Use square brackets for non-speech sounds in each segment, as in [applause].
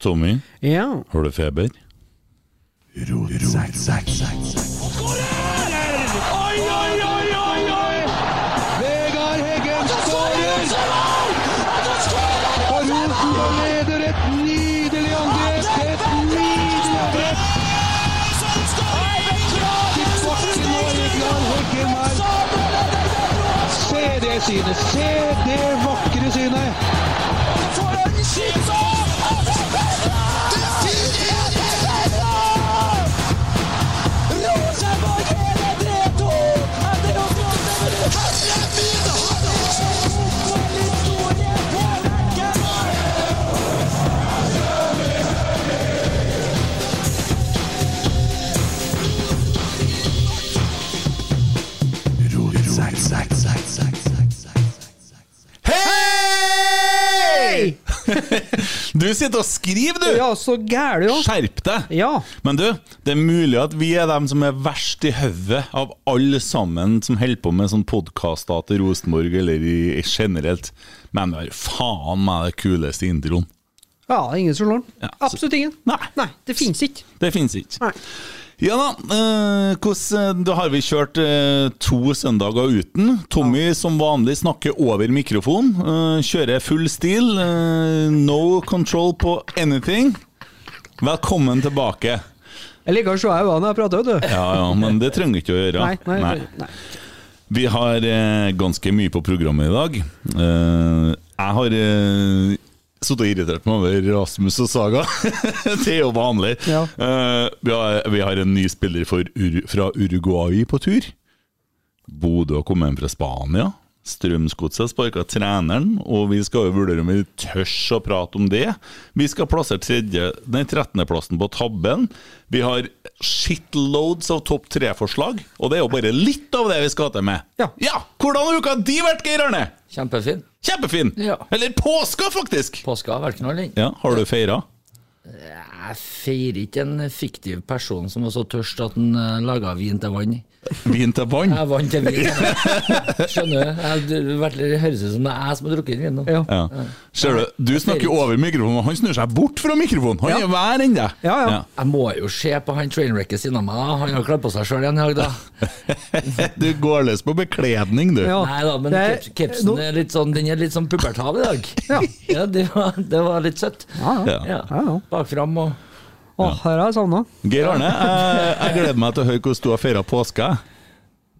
Tommy, Ja. har du feber? Oi, oi, oi, oi, oi! Vegard Heggen skårer! Og Rosenborg leder et nydelig angrep! Et nydelig angrep! Til bakken og Vegard Heggen her. Se det synet! Se det du sitter og skriver, du! ja, så gæren, jo. Skjerp deg! Ja. Men du, det er mulig at vi er dem som er verst i hodet av alle sammen som holder på med sånn podkaster til Rosenborg eller i, i generelt. Men det er faen meg det kuleste introen. Ja, ingen som slår den. Ja, Absolutt ingen. Nei. Nei, det fins ikke. Det fins ikke. Nei. Ja da, eh, hvordan, da har vi kjørt eh, to søndager uten. Tommy som vanlig snakker over mikrofon. eh, kjører full stil. eh, no control på anything. Velkommen tilbake. Jeg liker å se i øynene når jeg prater, vet du. Ja, ja, men det trenger ikke å gjøre. Nei, nei, nei. Vi har eh, ganske mye på programmet i dag. Eh, jeg har eh, sittet og irritert meg over Rasmus og Saga. [laughs] det er jo vanlig. Ja. Uh, vi, har, vi har en ny spiller for Ur fra Uruguay på tur. Bodø har kommet hjem fra Spania. Strømsgodset har sparka treneren, og vi skal jo vurdere om vi tør å prate om det. Vi skal plassere tredje, nei, 13.-plassen på tabben. Vi har shitloads av topp tre-forslag, og det er jo bare litt av det vi skal til med. Ja. Hvordan har uka di vært, Geir Arne? Kjempefin. Kjempefin! Ja. Eller påska, faktisk! Påska har vært knall. Ja, Har du feira? Jeg feirer ikke en fiktiv person som var så tørst at han uh, laga vin til vann. Vin til vann? Jeg vant til vin. Skjønner du? Jeg- Det høres ut som det er jeg som har drukket vin nå. Ja. Ja. Ser du, du snakker over mikrofonen, og han snur seg bort fra mikrofonen. Han Ja. er hver enn deg. Ja, ja. Jeg må jo se på han trainwrecket siden av meg. Han har kledd på seg sjøl igjen i dag, da. [laughs] Du går løs på bekledning, du. Ja. Nei da, men er- capsen er litt sånn, den er litt sånn pubertav i dag. Ja. Ja, det var, det var litt søtt. Ja, ja. Ja. Ja. Ja, ja. Bakfram og Å, her har jeg savna. Geir Arne, jeg, jeg gleder meg til å høre hvordan du har feira påske.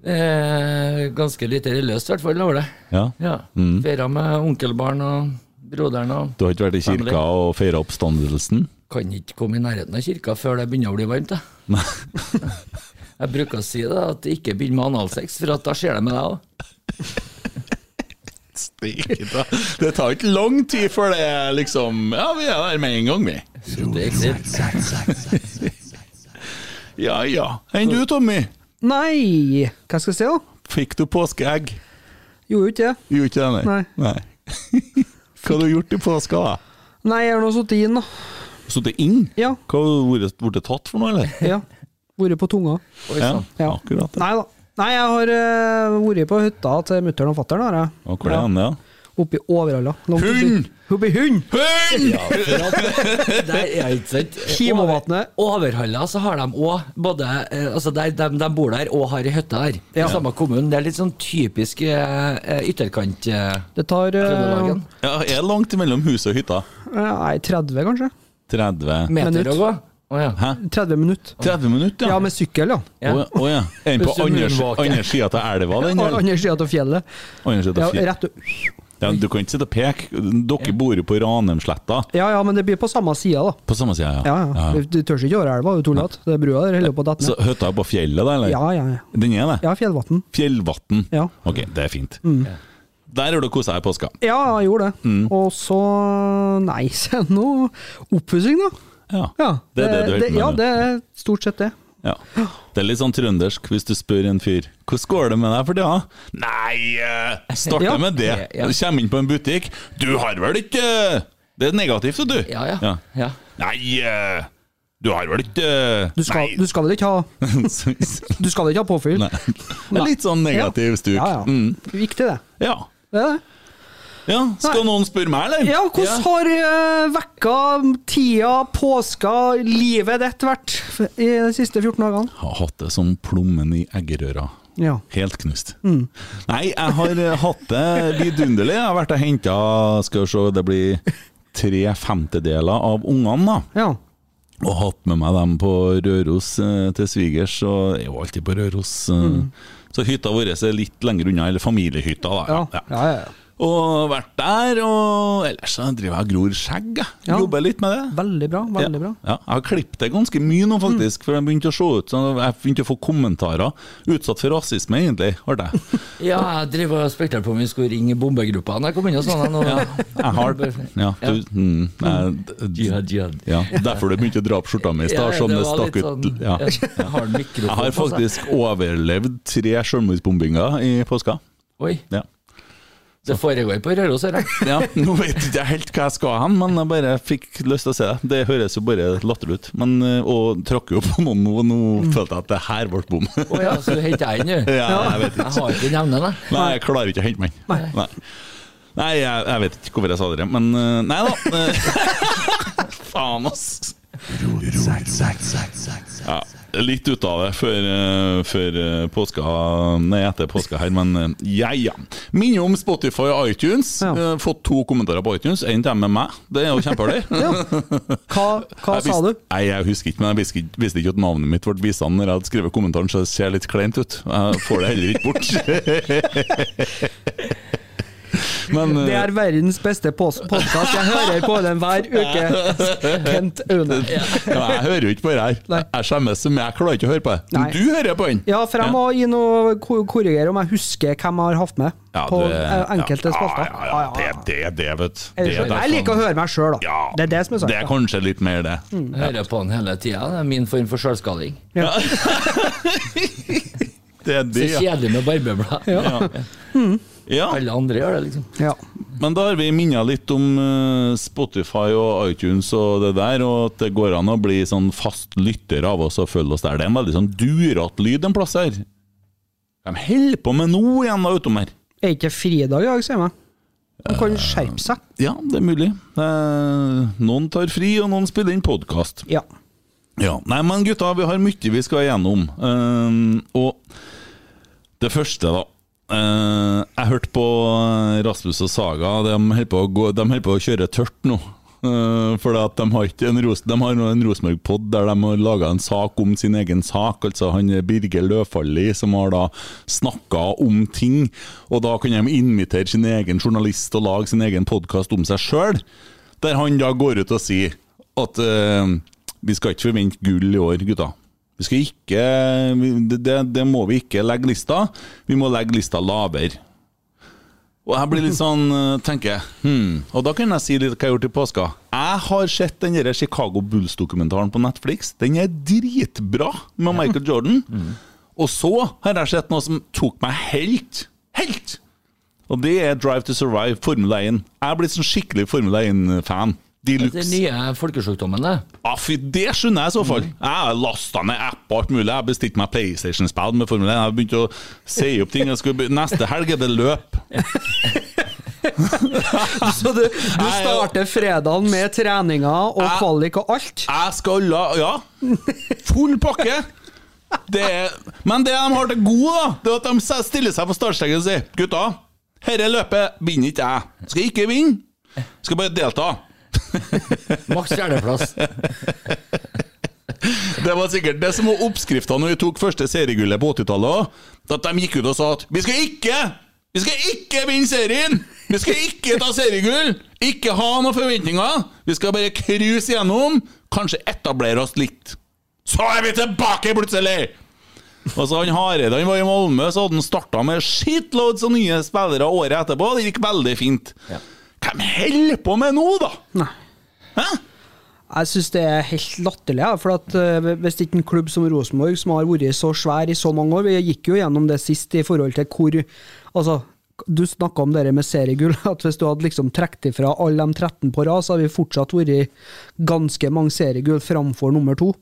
eh, Ganske lite religiøst, i hvert fall, over det. Ja. Ja. Mm. Feira med onkelbarn og broderen og Du har ikke vært i Family. kirka og feira oppstandelsen? Kan ikke komme i nærheten av kirka før det begynner å bli varmt. Jeg, [laughs] jeg bruker å si det, at det ikke begynner med analsex, for at da skjer det med deg òg. [laughs] Det tar ikke lang tid før det er liksom Ja, vi er der med en gang, vi. Det Ja ja. Enn du, Tommy? Nei, hva skal jeg si, da? Fikk du påskeegg? Gjorde ikke det. Gjorde ikke det, nei? Nei. [laughs] Hva har du gjort i påska, da? Nei, jeg har nå sittet inn, da. Sittet inn? Ja. Hva har du blitt tatt for noe, eller? ja. Vært på tunga. Oi Ja. Ja. akkurat. det. Nei da. Nei, jeg har uh, vært på hytta til mutter'n og fatter'n, har jeg. Og hvor er han, ja? Oppi Overhalla. Hund! Oppi hund! Hund! Ja, det [laughs] er ikke sant. Kimovatnet. Over- Overhalla så har de òg både eh, Altså de, de, de bor der og har ei hytte der. I Ja. samme kommune. Det er litt sånn typisk eh, ytterkant uh, Det tar uh, Ja, er langt mellom huset og hytta? Nei, 30 kanskje? 30 Meter å gå. Å ja. Hæ? 30 minutter. 30 minutter, Ja, ja? med sykkel, ja. Ja. Å ja. Er den på andre, sida av elva, den? eller? Andre sida av fjellet. Andre siden Ja, rett og... Ja, du kan ikke sitte og peke. Dere bor jo på Ranheimsletta. ja, ja, men det blir på samme sida, da. På samme sida, Ja, ja. ja. Du tør ikke over elva, du tullete. Det er brua der holder på å dette Så ned. hytta er på fjellet, da? eller? Ja, ja, ja. Den er det? Ja, fjellvatn. Fjellvatn? Ja. Ok, det er fint. Der har du kosa deg i påska. Ja, jeg gjorde det. Mm. Og så Nei, [laughs] se nå. oppussing, da. Ja. Ja, Det det du holder Ja, det er stort sett det. ja. Det er litt sånn trøndersk hvis du spør en fyr Hvordan går det med deg for tida? Nei, uh, starter Ja. med det. Ja. Du kommer inn på en butikk. Du har vel ikke Det er negativt, du. Ja, ja. ja. Nei, eh, du har vel ikke Du skal, du skal vel ikke ha. [laughs] Du skal vel ikke ha påfyll? Nei. Det er litt sånn negativ stuk. Ja, ja. Mm. Viktig, det. Ja. Det er det. Ja, Skal noen spørre meg, eller? Ja, hvordan har uh, vekka, tida, påska, livet ditt vært i de siste 14 dagene? Har hatt det som plommen i eggerøra. Ja. Helt knust. Nei, jeg har eh, hatt det vidunderlig. Jeg har vært og henta Skal vi se, det blir tre femtedeler av ungene, da. ja. Og hatt med meg dem på Røros eh, til svigers, og jeg er jo alltid på Røros. eh. Så hytta vår er litt lenger unna, eller familiehytta, da. Ja. Ja, ja, ja. Og vært der, og ellers så driver jeg og gror skjegg. jeg. Ja. Jobber litt med det. Veldig bra. veldig bra. Ja, jeg har klippet det ganske mye nå, faktisk. For jeg begynte å se ut så Jeg begynte å få kommentarer. Utsatt for rasisme, egentlig, var jeg. [laughs] Ja, jeg driver og spekulerte på om vi skulle ringe bombegruppa når jeg kom inn og sånn. Ja, Jeg har [laughs] Ja, du, mm, jeg, Jihad, jihad. ja, Derfor du begynte å dra opp skjorta mi i stad, som det det stakk ut. sånn- Ja. ja, [laughs] Jeg har Jeg har faktisk overlevd tre selvmordsbombinger i påska. Oi, Ja. Det foregår på Røros, hører jeg. ja, Nå vet jeg ikke helt hva jeg skal hen, men jeg bare fikk lyst til å se det. Det høres jo bare latterlig ut. Men, eh, og tråkker jo på noen nå, og nå følte jeg at det her ble bom. Å ja, så du henter jeg inn, du? Ja, jeg vet ikke. Jeg har ikke nevnet det. Nei, jeg klarer ikke å hente meg. Nei, nei jeg, jeg vet ikke hvorfor jeg sa det, men eh, Nei da. eh, Faen, ass. Ja, litt ut av det før, eh, før eh, påska Nei, etter påska her, men eh, ja, ja. Minner om Spotify og iTunes. Ja. Fått to kommentarer på iTunes. En til med meg. Det er jo kjempeartig. [laughs] Hva, hva Jeg sa du? Nei, Jeg husker ikke, men jeg visste visste ikke at navnet mitt ble vist når jeg hadde skrevet kommentaren, så det ser litt kleint ut. Jeg får det heller ikke bort. [laughs] [laughs] men Det eh, er verdens beste podkast. Jeg hører på den hver uke. Kent Aune. ja, jeg hører jo ikke på det her. Jeg skjemmes, men jeg klarer ikke å høre på det. Men du hører på den! Ja, for jeg må gi noe korrigere om jeg husker hvem jeg har hatt med Ja, på du- eh, enkelte ja, spalter. Ja, ja, ja, det, det er det, vet du. Jeg liker å høre meg sjøl, da. Ja, Det er det som er Det er kanskje litt mer det. Mm. Jeg hører på den hele tida. Det er min form for sjølskading. [laughs] Det er Så det, ja. kjedelig med barbeblad. ja. Alle andre gjør det, liksom. Ja. Men da har vi minnet litt om eh, Spotify og iTunes og det der, og at det går an å bli sånn fast lytter av oss og følge oss der. Det er en veldig sånn durete lyd en plass her. De holder på med noe igjen da utom her. Er ikke fridag i dag, sier jeg. Man kan skjerpe seg. Ja, det er mulig. Eh, noen tar fri, og noen spiller inn podkast. Ja. Ja. Nei, men gutta, vi har mye vi skal igjennom. Eh, og det første, da. Eh, jeg hørte på Rasmus og Saga. De holder på, på å kjøre tørt nå. Uh, for at de har ikke en, Ros de har en Rosenborg-pod der de har laga en sak om sin egen sak. Altså han Birger Løfaldli som har da snakka om ting. Og da kan de invitere sin egen journalist og lage sin egen podkast om seg sjøl. Der han da går ut og sier at uh, vi skal ikke forvente gull i år, gutta. Vi skal ikke, det, det, må vi ikke legge lista. Vi må legge lista lavere. Og jeg blir litt [laughs] sånn, eh, tenker jeg hmm. Og da kan jeg si litt hva jeg har gjort i påska. Jeg har sett den der Chicago Bulls-dokumentaren på Netflix. Den er dritbra, med Michael Jordan. [laughs] Og så har jeg sett noe som tok meg helt, helt Og det er Drive to Survive, Formel 1. Jeg er blitt sånn skikkelig Formel 1-fan. De Det er luxe. den nye folkesjukdommen, det. Ja, fy, det skjønner jeg i så fall. Jeg har lasta ned app og alt mulig. Jeg har bestilt meg PlayStation-spill med Formel 1. Jeg har begynt å si opp ting. Be- neste helg er det løp. Så [laughs] du, du starter fredagen med treninger og Jeg- kvalik og alt? Jeg skal la Ja, full pakke. Det er, men det de har til gode, da, det er at de stiller seg på startstreken og sier Gutta, dette løpet vinner ikke jeg. Skal ikke vinne. Skal bare delta. [laughs] Maks fjerdeplass. [laughs] Det var sikkert det som var oppskrifta når vi tok første seriegullet på 80-tallet. At de gikk ut og sa at vi skal ikke Vi skal ikke vinne serien! Vi skal ikke ta seriegull! Ikke ha noen forventninger! Vi skal bare cruise gjennom, kanskje etablere oss litt. Så er vi tilbake plutselig! Og så han Hareide han var i Malmö, så hadde han starta med shitloads av nye spillere året etterpå. Det gikk veldig fint. Hvem holder på med nå, da? Nei. Hæ? Jeg syns det er helt latterlig. Ja, for at uh, Hvis ikke en klubb som Rosenborg, som har vært så svær i så mange år Vi gikk jo gjennom det sist i forhold til hvor Altså, du snakka om det med seriegull. [laughs] At hvis du hadde liksom trukket ifra alle de 13 på rad, så hadde vi fortsatt vært ganske mange seriegull framfor nummer to.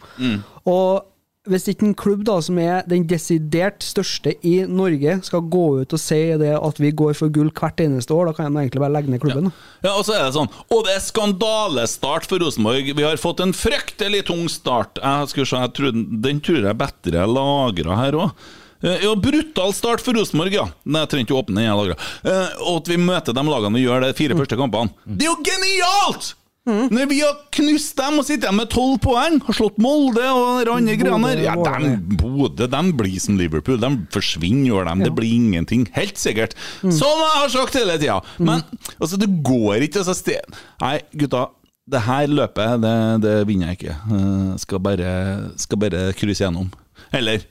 Og hvis ikke en klubb da, som er den desidert største i Norge, skal gå ut og si det at vi går for gull hvert eneste år, da kan de egentlig bare legge ned klubben. da. Ja, og så er det sånn Og det er skandalestart for Rosenborg. Vi har fått en fryktelig tung start. Jeg skulle se, jeg tror, Den tror jeg bedre er lagra her òg. Ja, Brutal start for Rosenborg, ja. Nei, jeg trenger ikke åpne den. jeg. Eh, Og at vi møter de lagene vi gjør de fire første kampene. Det er jo genialt! Når vi har knust dem og sitter med tolv poeng, har slått Molde og de andre greiene der Ja, de dem Bodø de blir som Liverpool. De forsvinner, gjør dem. Det blir ingenting. Helt sikkert. Som jeg har sagt hele tida. Men altså, det går ikke altså, sted. Nei, gutta. Det her løpet, det, det vinner jeg ikke. Jeg skal bare, skal bare krysse gjennom. Eller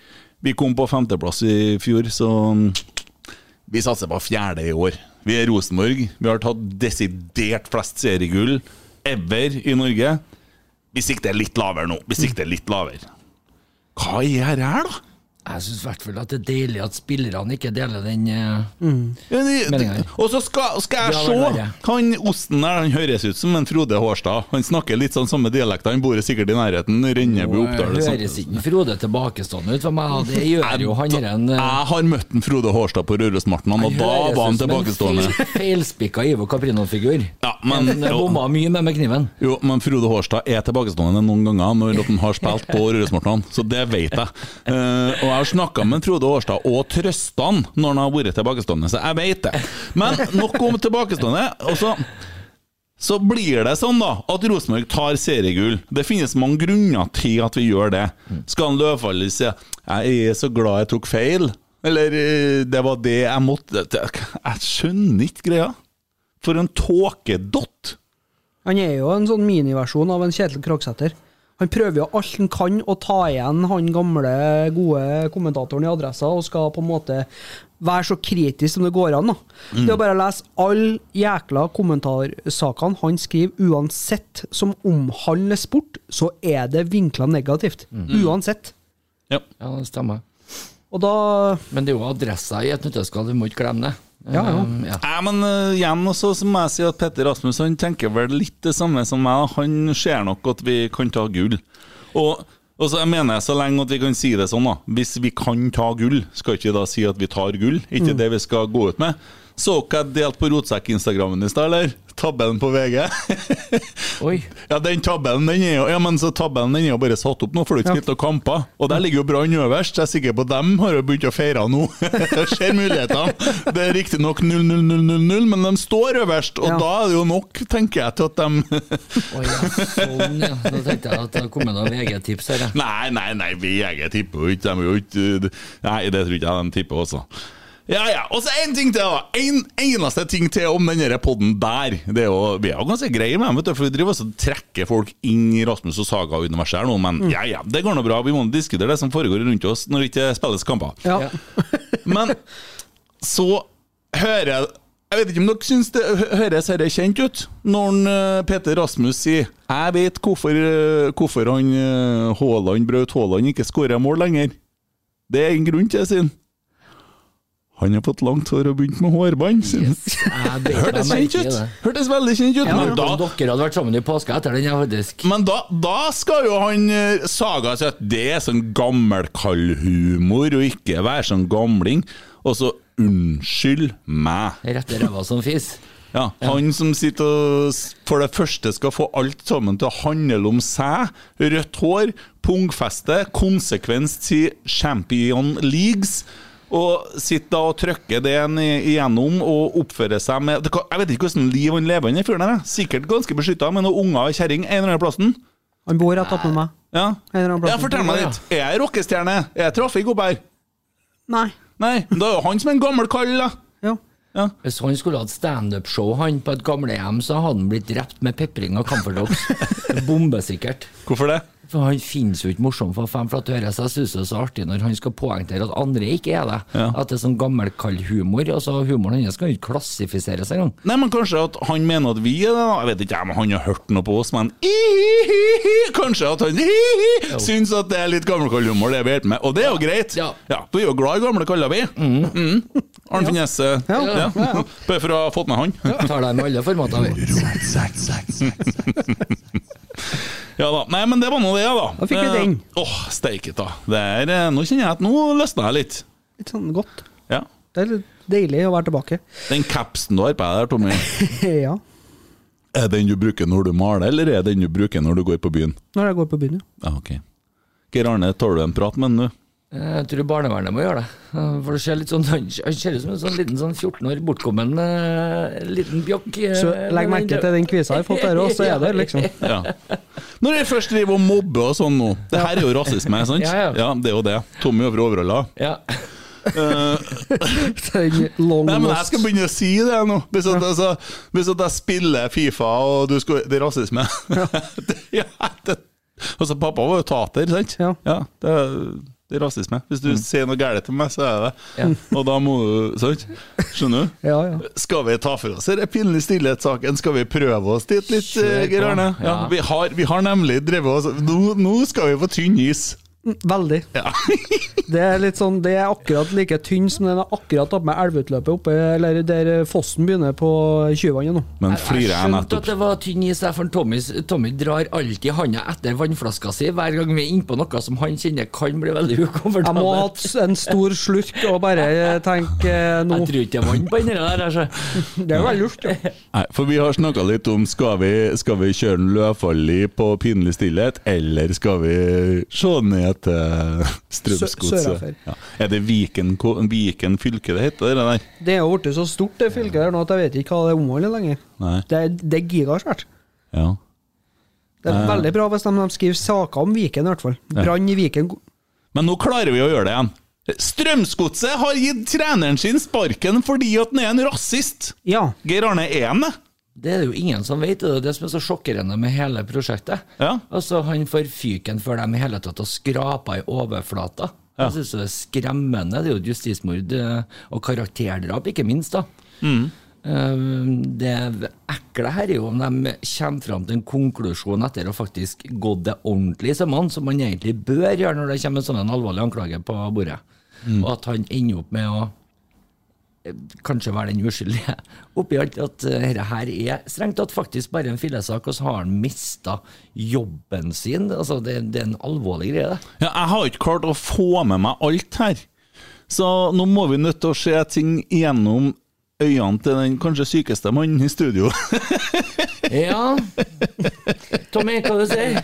Vi kom på femteplass i fjor, så mm, vi satser på fjerde i år. Vi er Rosenborg. Vi har tatt desidert flest seriegull ever i Norge. Vi sikter litt lavere nå. Vi sikter litt lavere. Hva er det her, da? Jeg syns i hvert fall at det er deilig at spillerne ikke deler den eh, det- Meningen. Og så skal, skal jeg se. Han osten der, han høres ut som en Frode Hårstad. Han snakker litt sånn samme dialekt. Han bor sikkert i nærheten. Rennebu, Oppdal og. Høres ikke Frode tilbakestående ut for meg, det gjør jo han en eh, Jeg har møtt en Frode Hårstad på Rørosmarten, og da var han tilbakestående. Feilspikka Ivo Caprino-figur. Ja, men- Han bomma mye med med kniven. Jo, men Frode Hårstad er tilbakestående noen ganger når han har spilt på Rørosmarten, så det vet jeg. Uh, og jeg har snakka med Frode Årstad og trøsta han når han har vært tilbakestående, så jeg vet det. Men nok om tilbakestående. Og så blir det sånn da at Rosenborg tar seriegull. Det finnes mange grunner til at vi gjør det. Skal han Løvfallet si 'jeg er så glad jeg tok feil', eller eh, 'det var det jeg måtte' Jeg skjønner ikke greia. For en tåkedott! Han er jo en sånn miniversjon av en Kjetil Krogsæter. Han prøver jo alt han kan å ta igjen han gamle, gode kommentatoren i Adressa, og skal på en måte være så kritisk som det går an. da. Det er bare å lese alle jækla kommentarsakene han skriver, uansett som omhandler sport, så er det vinkla negativt. Uansett. Ja. Ja, det stemmer. Og da Men det er jo adressa i et nøtteskall, vi må ikke glemme det. Ja, ja. Um, ja. Nei, men uh, igjen også, så må jeg si at Petter Rasmus han tenker vel litt det samme som meg. Han ser nok at vi kan ta gull. Og, og så jeg mener jeg så lenge at vi kan si det sånn, da. Hvis vi kan ta gull, skal ikke vi da si at vi tar gull? Ikke det vi skal gå ut med. Så dere jeg delte på Rotsekk-instagrammen i stad, eller? Tabellen på VG. Oi. [laughs] ja, den tabben den er jo Ja, men så tabben den er jo bare satt opp nå, for det er ikke spilt noen kamper. Og der ligger jo Brann øverst. Jeg er sikker på dem har jo begynt å feire nå. [laughs] Ser mulighetene. Det er riktignok 0-0-0-0, men de står øverst, og Ja. da er det jo nok, tenker jeg, til at de [laughs] Oi, ja, sånn, ja. Da tenkte jeg at det kom noen VG-tips her. Nei, nei, nei, VG tipper jo ikke. De er jo ikke Nei, det tror ikke jeg de tipper også. Ja, ja. Og så én ting til, da. En eneste ting til om denne podden der. Det er jo, vi er jo ganske greie med dem, vet du, for vi driver og trekker folk inn i Rasmus og Saga-universet her nå, men ja, ja, det går nå bra. Vi må diskutere det som foregår rundt oss når det ikke spilles kamper. Ja. [laughs] Men så hører jeg Jeg vet ikke om dere syns det hø- høres dette kjent ut? Når eh, Peter Rasmus sier 'Jeg vet hvorfor, eh, hvorfor han eh, Haaland, Braut Haaland ikke skårer mål lenger'. Det er en grunn til det, sier han. Han har fått langt hår og begynt med hårbånd. sier han. [laughs] Hørtes kjent ut! Hørtes veldig kjent ut. Ja, men da dere hadde vært sammen i påska etter den, faktisk. men da, da skal jo han eh, Saga si at det er sånn gammelkallhumor, og ikke være sånn gamling. Og så unnskyld meg. Rette ræva som fis. [laughs] Ja, Han som sitter og for det første skal få alt sammen til å handle om seg. Rødt hår, pungfeste, konsekvens til Champion Leagues. Og sitter da og trykker det igjennom og oppfører seg med Jeg vet ikke hvordan liv han lever, han fyren der. Sikkert ganske beskytta, med noen unger og kjerring en eller annen plassen. Han bor rett attmed meg. Ja. Ja, fortell meg litt. Er jeg rockestjerne? Er jeg trafikk her? Nei. Nei, men da er jo han som er en gammel kall, da. Ja. Ja. Hvis han skulle hatt standup-show han på et gamlehjem, så hadde han blitt drept med pepring og camphordrops. [laughs] Bombesikkert. Hvorfor det? For Han finnes jo ikke morsom for fem, for øre, så jeg synes det er så artig når han skal poengtere at andre ikke er det. Ja. At det er sånn gammelkald humor. Altså Humoren hans kan jo ikke klassifiseres engang. Nei, men Kanskje at han mener at vi er det? da Jeg vet ikke, om han har hørt noe på oss, men. Kanskje at han hi-hi syns at det er litt gammelkallhumor, det vi holder med. Og det er jo greit. Ja. Vi er jo glad i gamle kaller, vi. Mm. Arne Finnes. eh, Ja. Ja. Bare for å ha fått med han. Tar deg med alle formater, vi. Ja da. Nei, men det var nå det, da. Da fikk vi Eh, den. Åh, steiket da Det er, eh, nå kjenner jeg at nå løsna jeg litt. Litt sånn godt. Ja. Det er litt deilig å være tilbake. Den capsen du har på deg der, Tommy, [laughs] ja. er den du bruker når du maler, eller er den du bruker når du går på byen? Når jeg går på byen, ja. Ah, ok. Geir Arne, tåler du en prat med han nå? Jeg tror barnevernet må gjøre det. For det ser litt sånn Han ser ut som en sånn liten sånn 14 år bortkommen eh, liten bjokk. eh, Så legg merke til den kvisa jeg har fått her òg, så er det liksom [laughs] Ja. Når jeg først driver og mobber og sånn nå Det her er jo rasisme, sant? Ja, ja. det er jo det. Tommy over Overhalla. Ja. [laughs] Den Nei, men jeg skal begynne å si det nå. Hvis at, altså, hvis at jeg spiller Fifa, og du skal Det er rasisme. [laughs] det, ja, det, altså, pappa var jo tater, sant? Ja. det, er, det er rasisme. Hvis du sier noe galt til meg, så er det Ja. Og da må du Sant? Skjønner du? Ja, ja. Skal vi ta for oss denne pinlig stillhetssaken? Skal vi prøve oss dit litt, eh, Geir. Arne? Ja, Ja. vi, har, vi har nemlig drevet oss nå, nå skal vi på tynn is. Veldig. Ja. [laughs] Det er litt sånn, det er akkurat like tynn som den er akkurat tatt med elveutløpet oppe, eller der fossen begynner på Tjuvvannet nå. Men Jeg- flirer jeg jeg skjønte nettopp at det var tynn is der, for Tommy, Tommy drar alltid handa etter vannflaska si hver gang vi er innpå noe som han kjenner kan bli veldig Jeg må ha hatt en stor slurk og bare tenke eh, nå Jeg tror ikke det er vann på den der. Altså. Det er jo veldig lurt, ja. [laughs] Nei, for vi har snakka litt om skal vi, skal vi kjøre en Løfaldli på pinlig stillhet, eller skal vi se ned til [laughs] Strømsgodset? sørafor. Ja. Er det Viken, Viken fylke det heter, det der? Det er jo blitt så stort, det fylket der nå, at jeg vet ikke hva det omholder lenger. Nei. Det det er gigasvært. Ja. Det er veldig bra hvis de, de skriver saker om Viken, i hvert fall. Brann i Viken. Men nå klarer vi å gjøre det igjen. Strømsgodset har gitt treneren sin sparken fordi at han er en rasist! Ja. Geir Arne er han det? Det er det jo ingen som vet, det er det som er så sjokkerende med hele prosjektet. Ja. Altså, Han får fyken før de i hele tatt har skrapa i overflata. Ja. Jeg synes det er skremmende. Det er jo et justismord eh, og karakterdrap, ikke minst. da. Mm. Det ekle her er jo om de kommer fram til en konklusjon etter å faktisk gått det ordentlig i sømmene, som man egentlig bør gjøre når det kommer en sånn alvorlig anklage på bordet. Og at han ender opp med å eh, kanskje være den uskyldige [laughs] oppi alt at eh, dette her er strengt tatt faktisk bare en fillesak, og så har han mista jobben sin. Altså, det, det er en alvorlig greie, det. Ja, jeg har ikke klart å få med meg alt her. Så nå må vi nødt til å se ting gjennom øynene til den kanskje sykeste mannen i studio. [laughs] Ja Tommy, hva du sier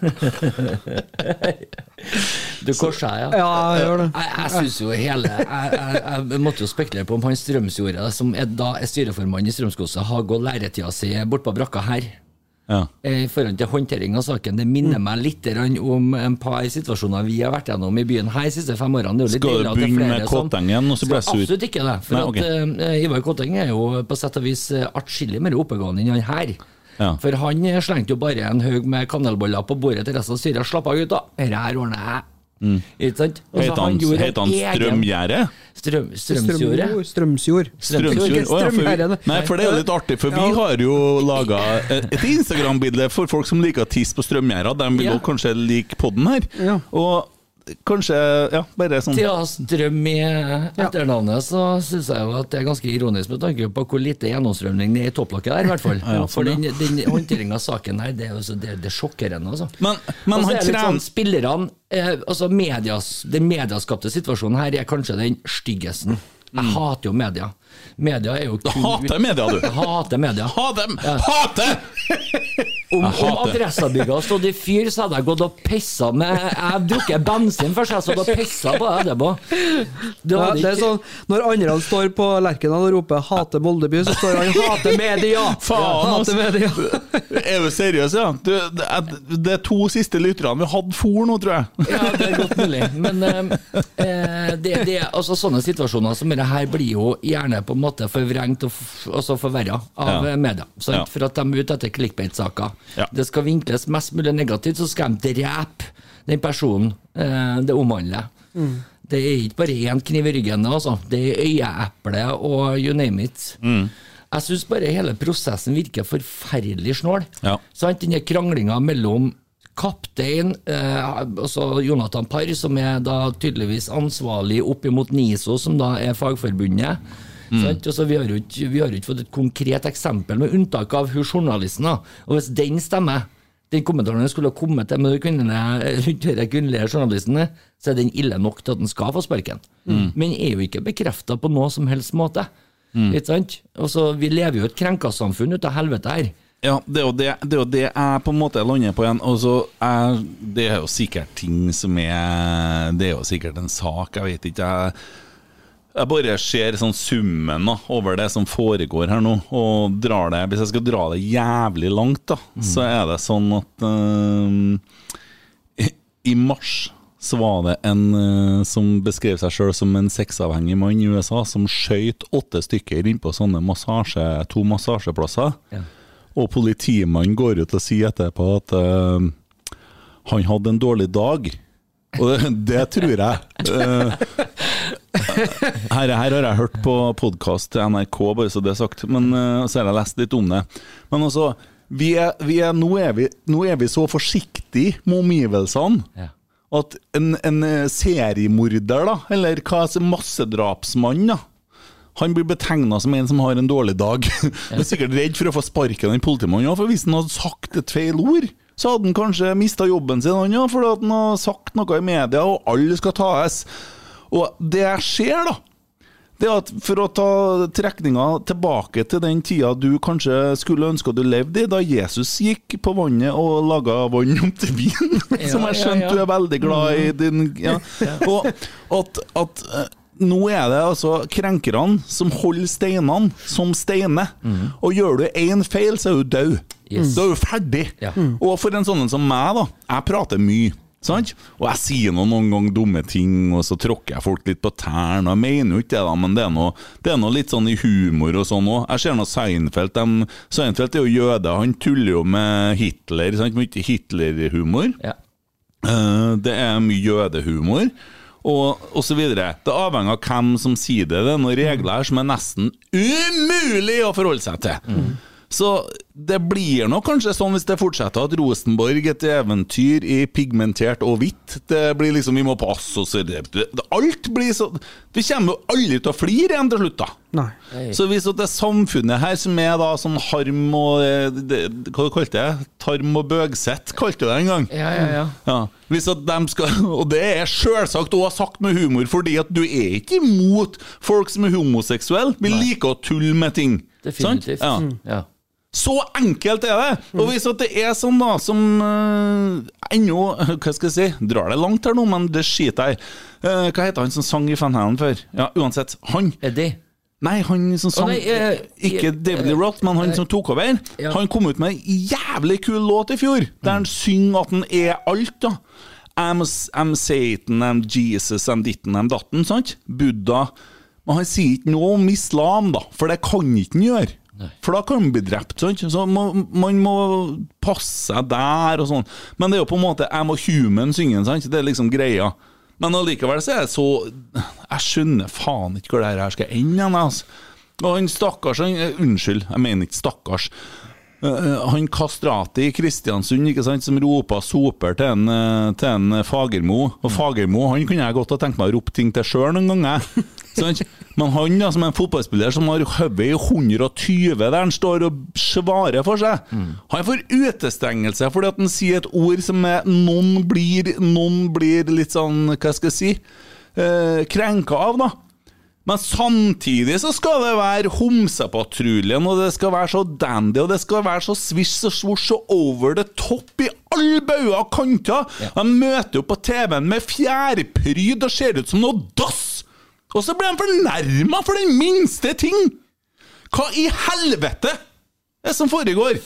Du [laughs] korsa deg, ja? Ja, jeg gjør det. Jeg, jeg synes jo hele jeg, jeg, jeg måtte jo spekulere på om han Strømsjordet, som er, da er styreformann i Strømsgodset, har gått læretida si bortpå brakka her. Ja. eh, I forhold til håndtering av saken. Det minner meg litt om en par situasjoner vi har vært gjennom i byen her de siste fem årene. Det er jo litt Skal du begynne flere med Kåtengen og så blir ut? Absolutt ikke det. For Nei, okay. at uh, Ivar Kåteng er jo på sett og vis eh, atskillig mer oppegående enn han her. Ja. For han eh, slengte jo bare en haug med kanelboller på bordet til resten av styret. Slapp av, gutta. Dette her ordner jeg. Ikke sant? Og Heter han, gjorde han Strømgjerde? Strøm, strømsjord. Strømsjord. Strømsjord? Oh, ja, for vi, nei, for det er jo litt artig, for vi har jo laga et Instagram-bilde for folk som liker å tisse på strømgjerder. De vil Ja. kanskje like podden her. Ja. Og kanskje Ja, bare sånn Til å strøm i etternavnet, så syns jeg jo at det er ganske ironisk med tanke på hvor lite gjennomstrømning det er i topplokket der, i hvert fall. [laughs] ja, For den, den håndteringa av saken her, det er jo det, det er sjokkerende, altså. Men, men han er trener sånn, spillerne eh, altså medias, Den mediaskapte situasjonen her er kanskje den styggesten. Jeg hater jo media. Media er jo Du kun hater media, du. Jeg hater media. Ha dem! Ja. Hate! Om, om hater. Adressabygget hadde stått i fyr, så hadde jeg gått og pissa med Jeg har drukket bensin først, jeg hadde pissa på deg etterpå. Det Ja, det er sånn, Når andre står på Lerkendal og roper 'hate Moldeby', så står han 'hate media'! [laughs] Faen, hate altså. media. [laughs] Er du seriøs, ja? Du, det, er, det er to siste lytterne vi hadde for nå, tror jeg. Ja, det er godt mulig. Men [laughs] eh, eh, det, det, altså, sånne situasjoner som dette her blir jo gjerne på en måte forvrengt og altså forverra av Ja. eh, media. Sant? Ja. For at de er ute etter clickbait-saker. Ja. Det skal vinkles mest mulig negativt, så skal de drepe den personen eh, det omhandler. Det er ikke bare én kniv i ryggen, altså. det er øyeeple og you name it. Jeg syns bare hele prosessen virker forferdelig snål. Ja. Sant? Denne kranglinga mellom kaptein, eh, altså Jonathan Parr, som er da tydeligvis ansvarlig opp imot NISO, som da er fagforbundet. Sant? Altså, vi, har jo ikke, vi har jo ikke fått et konkret eksempel, med unntak av hun journalisten. Og hvis den stemmer, Den kommentaren skulle ha kommet til med de kvinnelige, kvinnelige journalistene, så er den ille nok til at den skal få sparken. Men er jo ikke bekrefta på noe som helst måte. Ikke sant? Og så Vi lever jo i et krenkasamfunn ut av helvete her. Ja, det er, jo det, det er jo det jeg på en måte lander på igjen. Og så er, det er jo sikkert ting som er Det er jo sikkert en sak, jeg vet ikke. Jeg, jeg bare ser sånn summen da, over det som foregår her nå, og drar det Hvis jeg skal dra det jævlig langt, da, så er det sånn at eh, i, I mars så var det en eh, som beskrev seg sjøl som en sexavhengig mann i USA, som skøyt åtte stykker innpå sånne massasje, to massasjeplasser. Ja. Og politimannen går ut og sier etterpå at uh, han hadde en dårlig dag. Og det, [laughs] det tror jeg. Uh, her, her har jeg hørt på podkast til NRK, bare så det er sagt. Men uh, så har jeg lest litt om det. Men altså, vi er, vi er, nå, er vi, nå er vi så forsiktige med omgivelsene. Ja. At en, en seriemorder, da, eller hva massedrapsmann, da han blir betegna som en som har en dårlig dag. [laughs] Han er sikkert redd for å få sparken, den politimannen. Ja, for hvis han hadde sagt et feil ord, så hadde han kanskje mista jobben sin, han ja, fordi at han har sagt noe i media, og alle skal tas. Og det jeg ser, da, det er at for å ta trekninga tilbake til den tida du kanskje skulle ønske at du levde i, da Jesus gikk på vannet og laga vann om til vin, [laughs] som jeg skjønte ja. du er veldig glad i. Din, [laughs] ja. Og at, at eh, nå er det altså krenkerne som holder steinene som steiner. Og gjør du én feil, så er du død. Yes. Da er du ferdig. Ja. Og for en sånn som meg, da. Jeg prater mye. Sant? Og jeg sier noen, noen ganger dumme ting, og så tråkker jeg folk litt på tærne. Jeg mener jo ikke det, da, men det er noe, det er noe litt sånn i humor og sånn òg. Jeg ser nå Seinfeld. De, Seinfeld er jo jøde, han tuller jo med Hitler. Sant? Mye Hitler-humor. Ja. Uh, det er mye jødehumor. Og, osv. Det avhenger av hvem som sier det. Det er noen regler her som er nesten umulig å forholde seg til. Så det blir nok kanskje sånn hvis det fortsetter at Rosenborg et eventyr i pigmentert og hvitt. Det blir liksom Vi må passe oss det, det, Alt blir så Vi kommer jo aldri til å flire igjen til slutt, da. Nei. Så hvis det det samfunnet her som er da sånn harm og eh, det, Hva du kalte det? Tarm og bøgsett, kalte du det en gang. Ja, ja, ja. Ja, hvis at de skal, [laughs] Og det er selvsagt også sagt med humor, fordi at du er ikke imot folk som er homoseksuelle. Vi liker å tulle med ting. Sant? Definitivt. Ja. Ja. Så enkelt er det! Og hvis at det er sånn da som uh, ennå [laughs] Hva skal jeg si? Drar det langt her nå, men det skiter jeg i. Uh, hva heter han som sang i Van Halen før? Ja, uansett. Han. Eddie? Nei, han som sang nei, uh, Ikke David Lee Roth, men han som tok over. ja. Han kom ut med en jævlig kul låt i fjor, der han synger at han er alt, da. I'm, I'm Satan, I'm Jesus, I'm ditten, I'm datten, sant? Buddha. Men han sier ikke noe om islam, da, for det kan ikke han gjøre. For da kan man bli drept. Sant? Så man, man må passe seg der og sånn. Men det er jo på en måte I'm a human syngen, sant? Det er liksom greia. Men allikevel så er det så Jeg skjønner faen ikke hvor det her skal ende altså. Og han stakkars han, Unnskyld, jeg mener ikke stakkars. Eh, han Kastrati i Kristiansund ikke sant, som ropa soper til en, eh, til en Fagermo. Og Fagermo han kunne jeg godt ha tenkt meg å rope ting til sjøl noen ganger. [laughs] Men han da, som er en fotballspiller som har hodet i 120 der han står og svarer for seg, han får utestengelse fordi at han sier et ord som er noen blir, noen blir litt sånn, hva skal jeg si, eh, krenka av, da. Men samtidig så skal det være Homsepatruljen, og det skal være så dandy, og det skal være så swish og swosh og over the top i alle bauger og kanter. De møter jo på TV-en med fjærpryd og ser ut som noe dass! Og så blir de fornærma for den minste ting! Hva i helvete er det som foregår?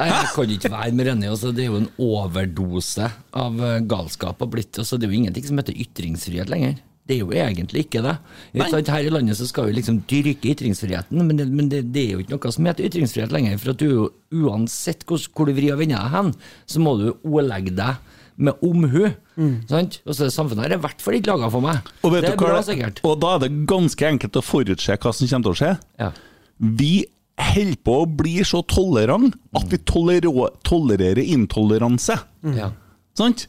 Nei, jeg kan ikke være med enig. Altså, det er jo en overdose av eh, galskap og blitt. Altså, det er jo ingenting som heter ytringsfrihet lenger. Det er jo egentlig ikke det. Her i landet så skal vi liksom dyrke ytringsfriheten, men, det, men det, det er jo ikke noe som heter ytringsfrihet lenger. For at du, uansett hvor, hvor du vrir og vender deg hen, så må du ordlegge deg med omhu. Sant? Og så samfunnet her er i hvert fall ikke laga for meg. Og, vet det du er bra, sikkert. og da er det ganske enkelt å forutse hva som kommer til å skje. Ja. Vi holder på å bli så tolerant at vi tolerer, tolererer intoleranse. Ja. Sant?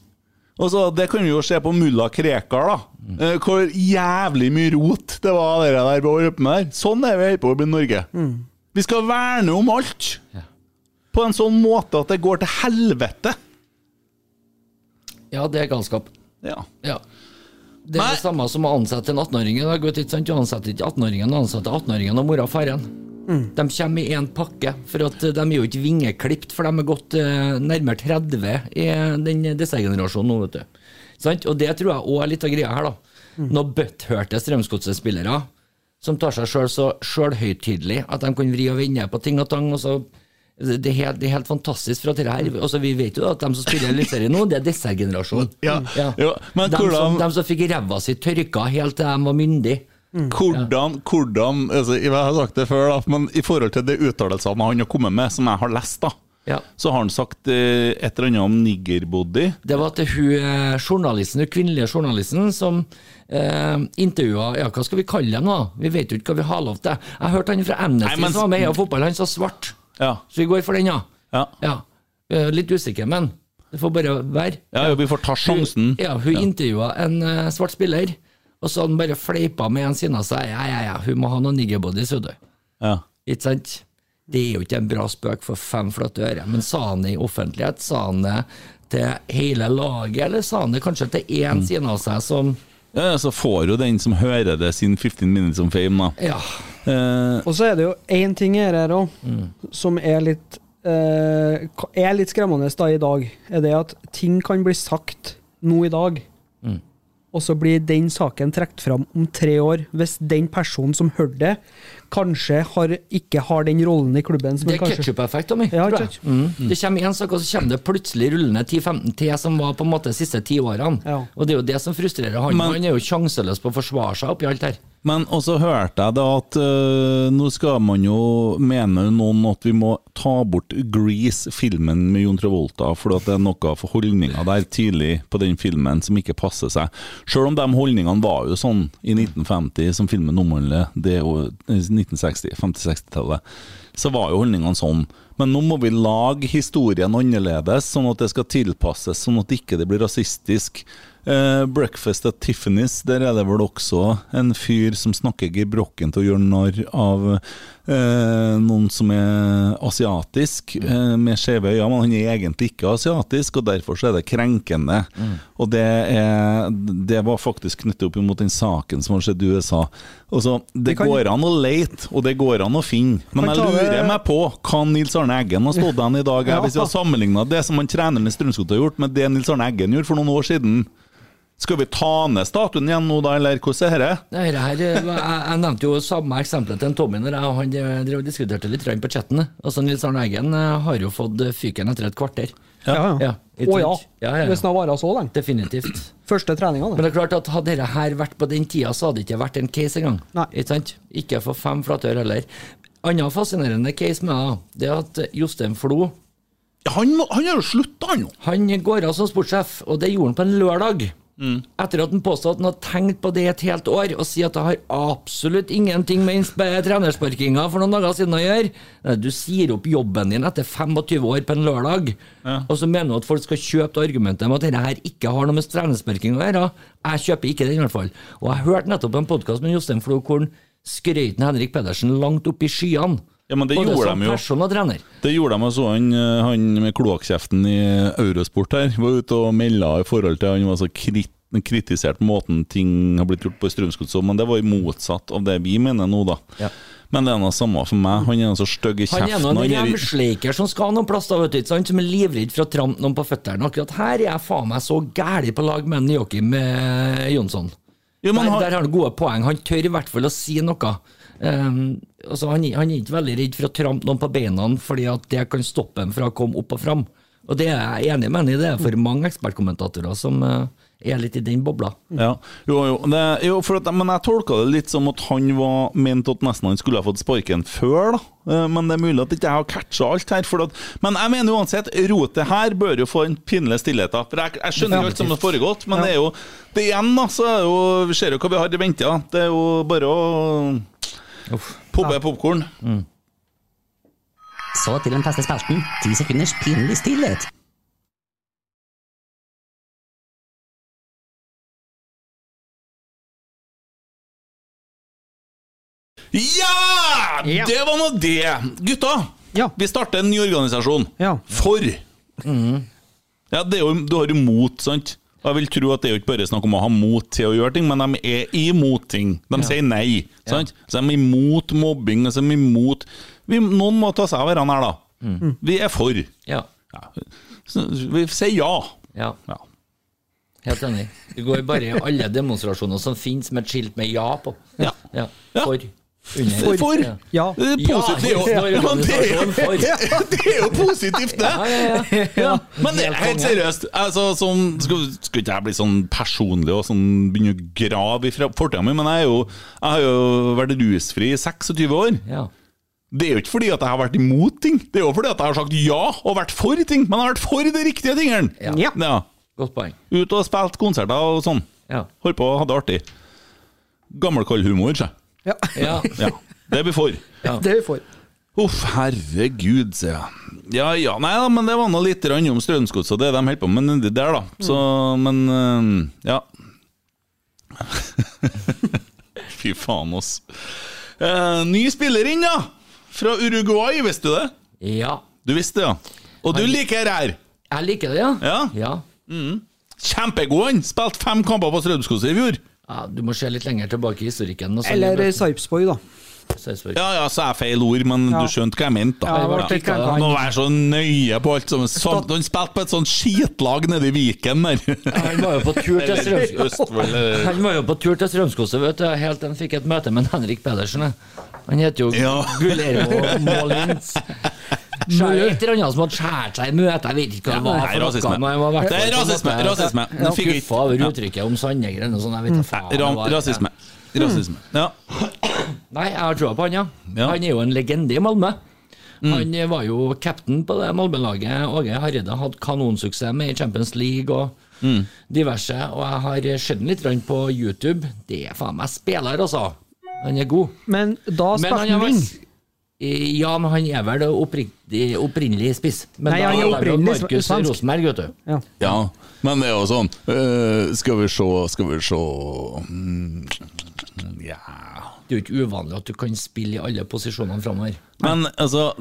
Og Det kan vi jo se på mulla Krekar, da. Mm. Hvor jævlig mye rot det var det der på å med der. Sånn er vi holder på å bli Norge. Norge. Vi skal verne om alt. på en sånn måte at det går til helvete. Ja, det er galskap. Ja. Ja. Det er Nei. det samme som å ansette en 18-åring i dag. Du ansetter ikke 18-åringen, du ansetter 18-åringen og mora og faren. De kommer i én pakke, for at de er jo ikke vingeklipt, for de er gått eh, nærmere 30 i den disse generasjonen nå, vet du. Sant? Og det tror jeg òg er litt av greia her, da. Noen butthørte Strømsgodset-spillere som tar seg sjøl så sjølhøytidelig at de kan vri og vende på ting og tang. og så det er, helt, det er helt fantastisk. For at det her, altså Vi vet jo at de som spiller Eliteserien nå, det er disse generasjonen. Ja. Ja, de, hvordan- de som fikk ræva si tørka helt til de var myndige. Hvordan, hvordan altså, Jeg har sagt det før, da, men i forhold til de uttalelsene han har kommet med, som jeg har lest, da, Ja. så har han sagt eh, et eller annet om niggerbody. Det var til hun eh, journalisten, hun kvinnelige journalisten som eh, intervjua Ja, hva skal vi kalle dem, da? Vi vet jo ikke hva vi har lov til. Jeg hørte han fra Amnesty Nei, men- som var med i Fotball, han sa svart. Ja. Så vi går for den, ja. Ja. ja. Eh, Litt usikker, men det får bare være. Ja, ja, vi får ta sjansen. Hun, ja, hun intervjua en uh, svart spiller, og så han bare fleipa med en siden og sa Ja, ja, ja, hun må ha noen niggerbodies, vet du. Ja. Ikke sant? Det er jo ikke en bra spøk for fem flotte øre, men sa han det i offentlighet? Sa han det til hele laget, eller sa han det kanskje til én Mm. side av seg som ja, Så får jo den som hører det, sin 15 minutes of fame, da. Ja. Eh, Og så er det jo én ting her her òg, som er litt eh, er litt skremmende da i dag. Er det at ting kan bli sagt nå i dag, og så blir den saken trukket fram om tre år, hvis den personen som hørte det, kanskje har, ikke har den rollen i klubben som Det er kanskje ketsjup-effekt, Tommy. Ja, tror jeg. Mm. Mm. Det kommer én sak, og så kommer det plutselig rullende 10-15 til, som var på en måte de siste ti årene. Ja. Og det er jo det som frustrerer han. Men- han er jo sjanseløs på å forsvare seg oppi alt her. Men også hørte jeg da at øh, nå skal man jo mene noen at vi må ta bort Grease, filmen med Jon Travolta, for det er noe for holdninger der tidlig på den filmen som ikke passer seg. Selv om de holdningene var jo sånn i 1950, som filmen omhandler, det er jo 1960, 50-60-tallet, så var jo holdningene sånn. Men nå må vi lage historien annerledes, sånn at det skal tilpasses, sånn at ikke det blir rasistisk. Eh, 'Breakfast at Tiffany's', der er det vel også en fyr som snakker gebrokkent og gjør narr av eh, noen som er asiatisk, eh, med skjeve øyne, men han er egentlig ikke asiatisk, og derfor så er det krenkende. Og det, er, det var faktisk knyttet opp imot den saken som har skjedd i USA. Altså, det kan- går an å lete, og det går an å finne, men jeg lurer det- meg på hva Nils Arne Eggen har stått an i dag, [laughs] Ja. hvis vi har sammenligna det som han treneren i Strømsgodt har gjort, med det Nils Arne Eggen gjorde for noen år siden. Skal vi ta ned statuen igjen nå, da, eller hvordan er dette? Her, det her, eh, jeg, jeg nevnte jo samme eksempelet til en Tommy når jeg og han eh, drev og diskuterte litt grann på chatten. Altså, Nils Arne Eggen eh, har jo fått fyken etter et kvarter. Ja, ja. Ja, Å ikke ja. Ja, ja, ja. Hvis den har vart så lenge. Definitivt. [clears throat] Første treninga, Men det. det er klart at hadde dette her vært på den tida, så hadde det ikke vært en case engang. Ikke sant? Ikke for fem flatør heller. Annen fascinerende case med det, det er at Jostein Flo Han, han har jo slutta, han jo! han går av som sportssjef, og det gjorde han på en lørdag. Etter at han påstod at han hadde tenkt på det et helt år, og sier at det har absolutt ingenting med trenersparkinga for noen dager siden å gjøre. Du sier opp jobben din etter 25 år på en lørdag, og så mener du at folk skal kjøpe argumentet med at dette her ikke har noe med trenersparking å gjøre. Jeg kjøper ikke den, i hvert fall. Og jeg hørte nettopp en podkast med Jostein Flo hvor han skrøt Henrik Pedersen langt opp i skyene. Ja, men det Både gjorde som de jo. person og trener. Det gjorde de også, han, eh, han med kloakkjeften i Eurosport her, var ute og melda i forhold til Han var så krit, kritisert måten ting har blitt gjort på i Strømsgodset, men det var jo motsatt av det vi mener nå, da. Ja. Men det er noe samme for meg. Han er så stygg i Han er kjeften. nå en er remsleiker som skal noen plass, da, vet du, ikke sant? som er livredd for å trampe noen på føttene. Akkurat her er jeg faen meg så gæli på lag med Joakim eh, Jonsson. Jo, men der, han- der har han gode poeng. Han tør i hvert fall å si noe. Um, altså han, han er ikke veldig redd for å trampe noen på beina, fordi at det kan stoppe ham fra å komme opp og fram. Og det er jeg enig med ham i. Det er for mange ekspertkommentatorer som uh, er litt i den bobla. Ja, jo, jo, det, jo for at, Men jeg tolka det litt som at han var ment at nesten han skulle ha fått sparken før, da. Eh, Men det er mulig at ikke jeg har catcha alt her. For at, men jeg mener uansett, rotet her bør jo få en pinlig stillhet. For jeg, jeg skjønner jo alt som har foregått, men det er jo det igjen, da, så er jo, vi ser jo hva vi har i vente. Det er jo bare å poppe popkorn. Så til den faste spalten. Ti sekunders pinlig stillhet. Ja! Ja. Det var nå det! Gutta, Ja. Vi starter en ny organisasjon. Ja. For! Ja, det er jo, Du har jo mot, sant? Og Jeg vil tro at det er jo ikke bare snakk om å ha mot til å gjøre ting, men de er imot ting. De sier nei. sant? Så de er imot mobbing. og så er de imot vi, Noen må ta seg av hverandre her, da. Vi er for. Ja. Ja. Så vi sier ja. ja. ja. Helt enig. Vi går bare i alle demonstrasjoner som finnes med et skilt med ja på. Ja. Ja. Ja. For. Under. For! Ja. Ja. Det er positivt. Jo, Ja, ja, men det er jo, det er jo positivt, det! Men det er Helt seriøst. Altså, sånn, skal, skal ikke jeg bli sånn personlig og sånn begynne å grave i fortida mi, men jeg, er jo, jeg har jo vært rusfri i 26 år. Ja. Det er jo ikke fordi at jeg har vært imot ting, det er jo fordi at jeg har sagt ja og vært for ting. Men jeg har vært for de riktige tingene. Ja. Ja. Godt poeng. Ut og spilt konserter og sånn. Ja. Holdt på og hadde det artig. Gammelkallhumor, humor, sjø. Ja. Ja. Ja, det er vi for. Det er vi for. Uff, herregud, sier jeg. Ja ja, nei da, men det var nå litt om Strømsgodset og det de holder på med nedi der, da. Så, men øh, ja. [laughs] Fy faen, oss. Eh, ny spiller inn, da! Fra Uruguay, visste du det? ja. Du visste det, ja. Og du liker her! Jeg liker det, ja. Ja. ja. Kjempegod han! Spilte fem kamper på Strømsgodset i fjor. Ja, Du må se litt lenger tilbake i historikken. og så- Eller Sarpsborg, da. Sarpsborg. Ja ja, så er feil ord, men Ja. du skjønte hva jeg mente, da. Ja, det litt. Må være så nøye på alt som sånn, Han spilte på et sånt skitlag nede i Viken der. Han var jo på tur til [laughs] Strømskog. Han var jo på tur til Strømskoset, vet du, helt til han fikk et møte med Henrik Pedersen. Han heter jo Ja. Guillermo Molins. [laughs] Et eller annet som hadde skåret seg i møtet, jeg vet ikke hva det var. For noe, rasisme. han Det er på en rasisme, rasisme. Ja. Skuffa over uttrykket om Sandegren og sånn, jeg vet da faen. rasisme. Rasisme. Ja. Nei, jeg har troa på han, ja. Han er jo en legende i Malmö. Han eh, var jo cap'n på det Malmö-laget Åge Hareide hadde kanonsuksess med i Champions League og diverse. Og jeg har sett han litt på YouTube. Det er faen meg spiller, altså. Han er god. Men da spilte han han er wing. vel Ja, men han er vel opprinnelig spiss. Men Nei, da han er opprinnelig Markus. Rosenberg, vet du. Ja. ja. Men det er jo sånn uh, Skal vi se, skal vi se mm, Ja Det er jo ikke uvanlig at du kan spille i alle posisjonene framover. Men altså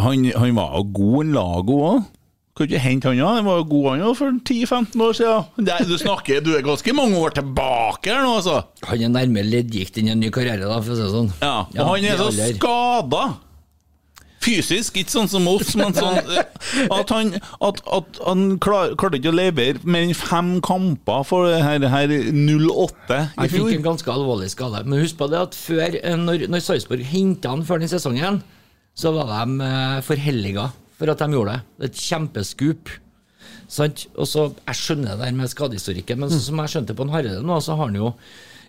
Han, han var jo god en laget òg. Kan ikke hente han, da? Han var jo god han for 10-15 år siden. Nei, du snakker Du er ganske mange år tilbake her nå, altså. Han er nærmere leddgikt enn en ny karriere, da, for å si det sånn. Ja, og han er så skada. Fysisk, ikke sånn som oss, men sånn eh, at han, at, at han klar, klarte ikke å levere mer enn fem kamper for det her, her 08 i Han fikk en ganske alvorlig skade. Men husk på det at før, eh, når, når Sarpsborg henta han før den sesongen, så var de eh, forhelliga for at de gjorde det. Det er et kjempeskup. Sant? Og så, Jeg skjønner det der med skadehistorikken, men sånn som jeg skjønte på en Hareide nå, så har han jo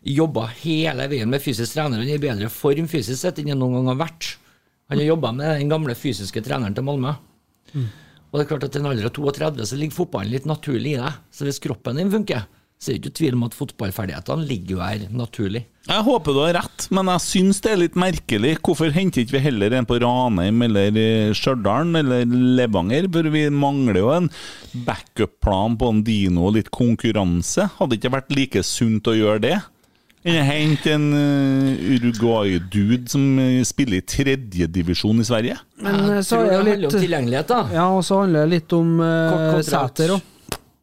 jobba hele veien med fysisk trener. Han er i bedre form fysisk sett enn han noen gang har vært. Han har jobba med den gamle fysiske treneren til Malmö. Og det er klart at i en alder av 32 så ligger fotballen litt naturlig i deg. Så hvis kroppen din funker, så er det ikke tvil om at fotballferdighetene ligger jo her naturlig. Jeg håper du har rett, men jeg syns det er litt merkelig. Hvorfor henter ikke vi heller en på Ranheim eller i Stjørdal eller Levanger? For vi mangler jo en backup-plan på en Dino og litt konkurranse. Hadde det ikke vært like sunt å gjøre det? Enn å hente en uh, Uruguay-dude som uh, spiller i tredjedivisjon i Sverige? Men eh, så er det jo litt om tilgjengelighet, da. Ja, og så handler det litt om uh. Sæter òg.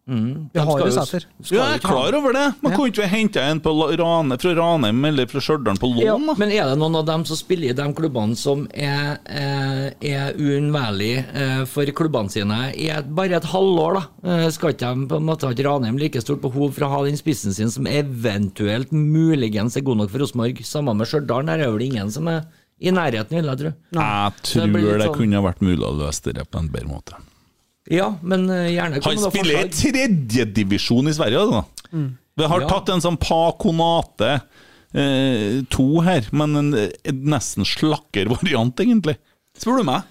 Mm, Vi har jo seter. Ja, jeg er klar over det. Man Ja. kunne ikke hente en på Rane, fra Ranheim eller fra Stjørdal på lån? Ja, Men er det noen av dem som spiller i de klubbene som er, eh, er uunnværlige eh, for klubbene sine i et, bare et halvår, da? Eh, skal ikke de på en måte ha et Ranheim like stort behov for å ha den spissen sin som eventuelt muligens er god nok for Rosenborg? Samme med Stjørdal, der er vel ingen som er i nærheten, vil jeg tro. Jeg tror det, sånn... det kunne ha vært mulig å løse det på en bedre måte. Ja, men eh, gjerne Han spiller i tredjedivisjon i Sverige, altså. Vi har Ja. tatt en sånn Pakonate eh, to her, men en, en nesten slakker variant, egentlig. Spør du meg?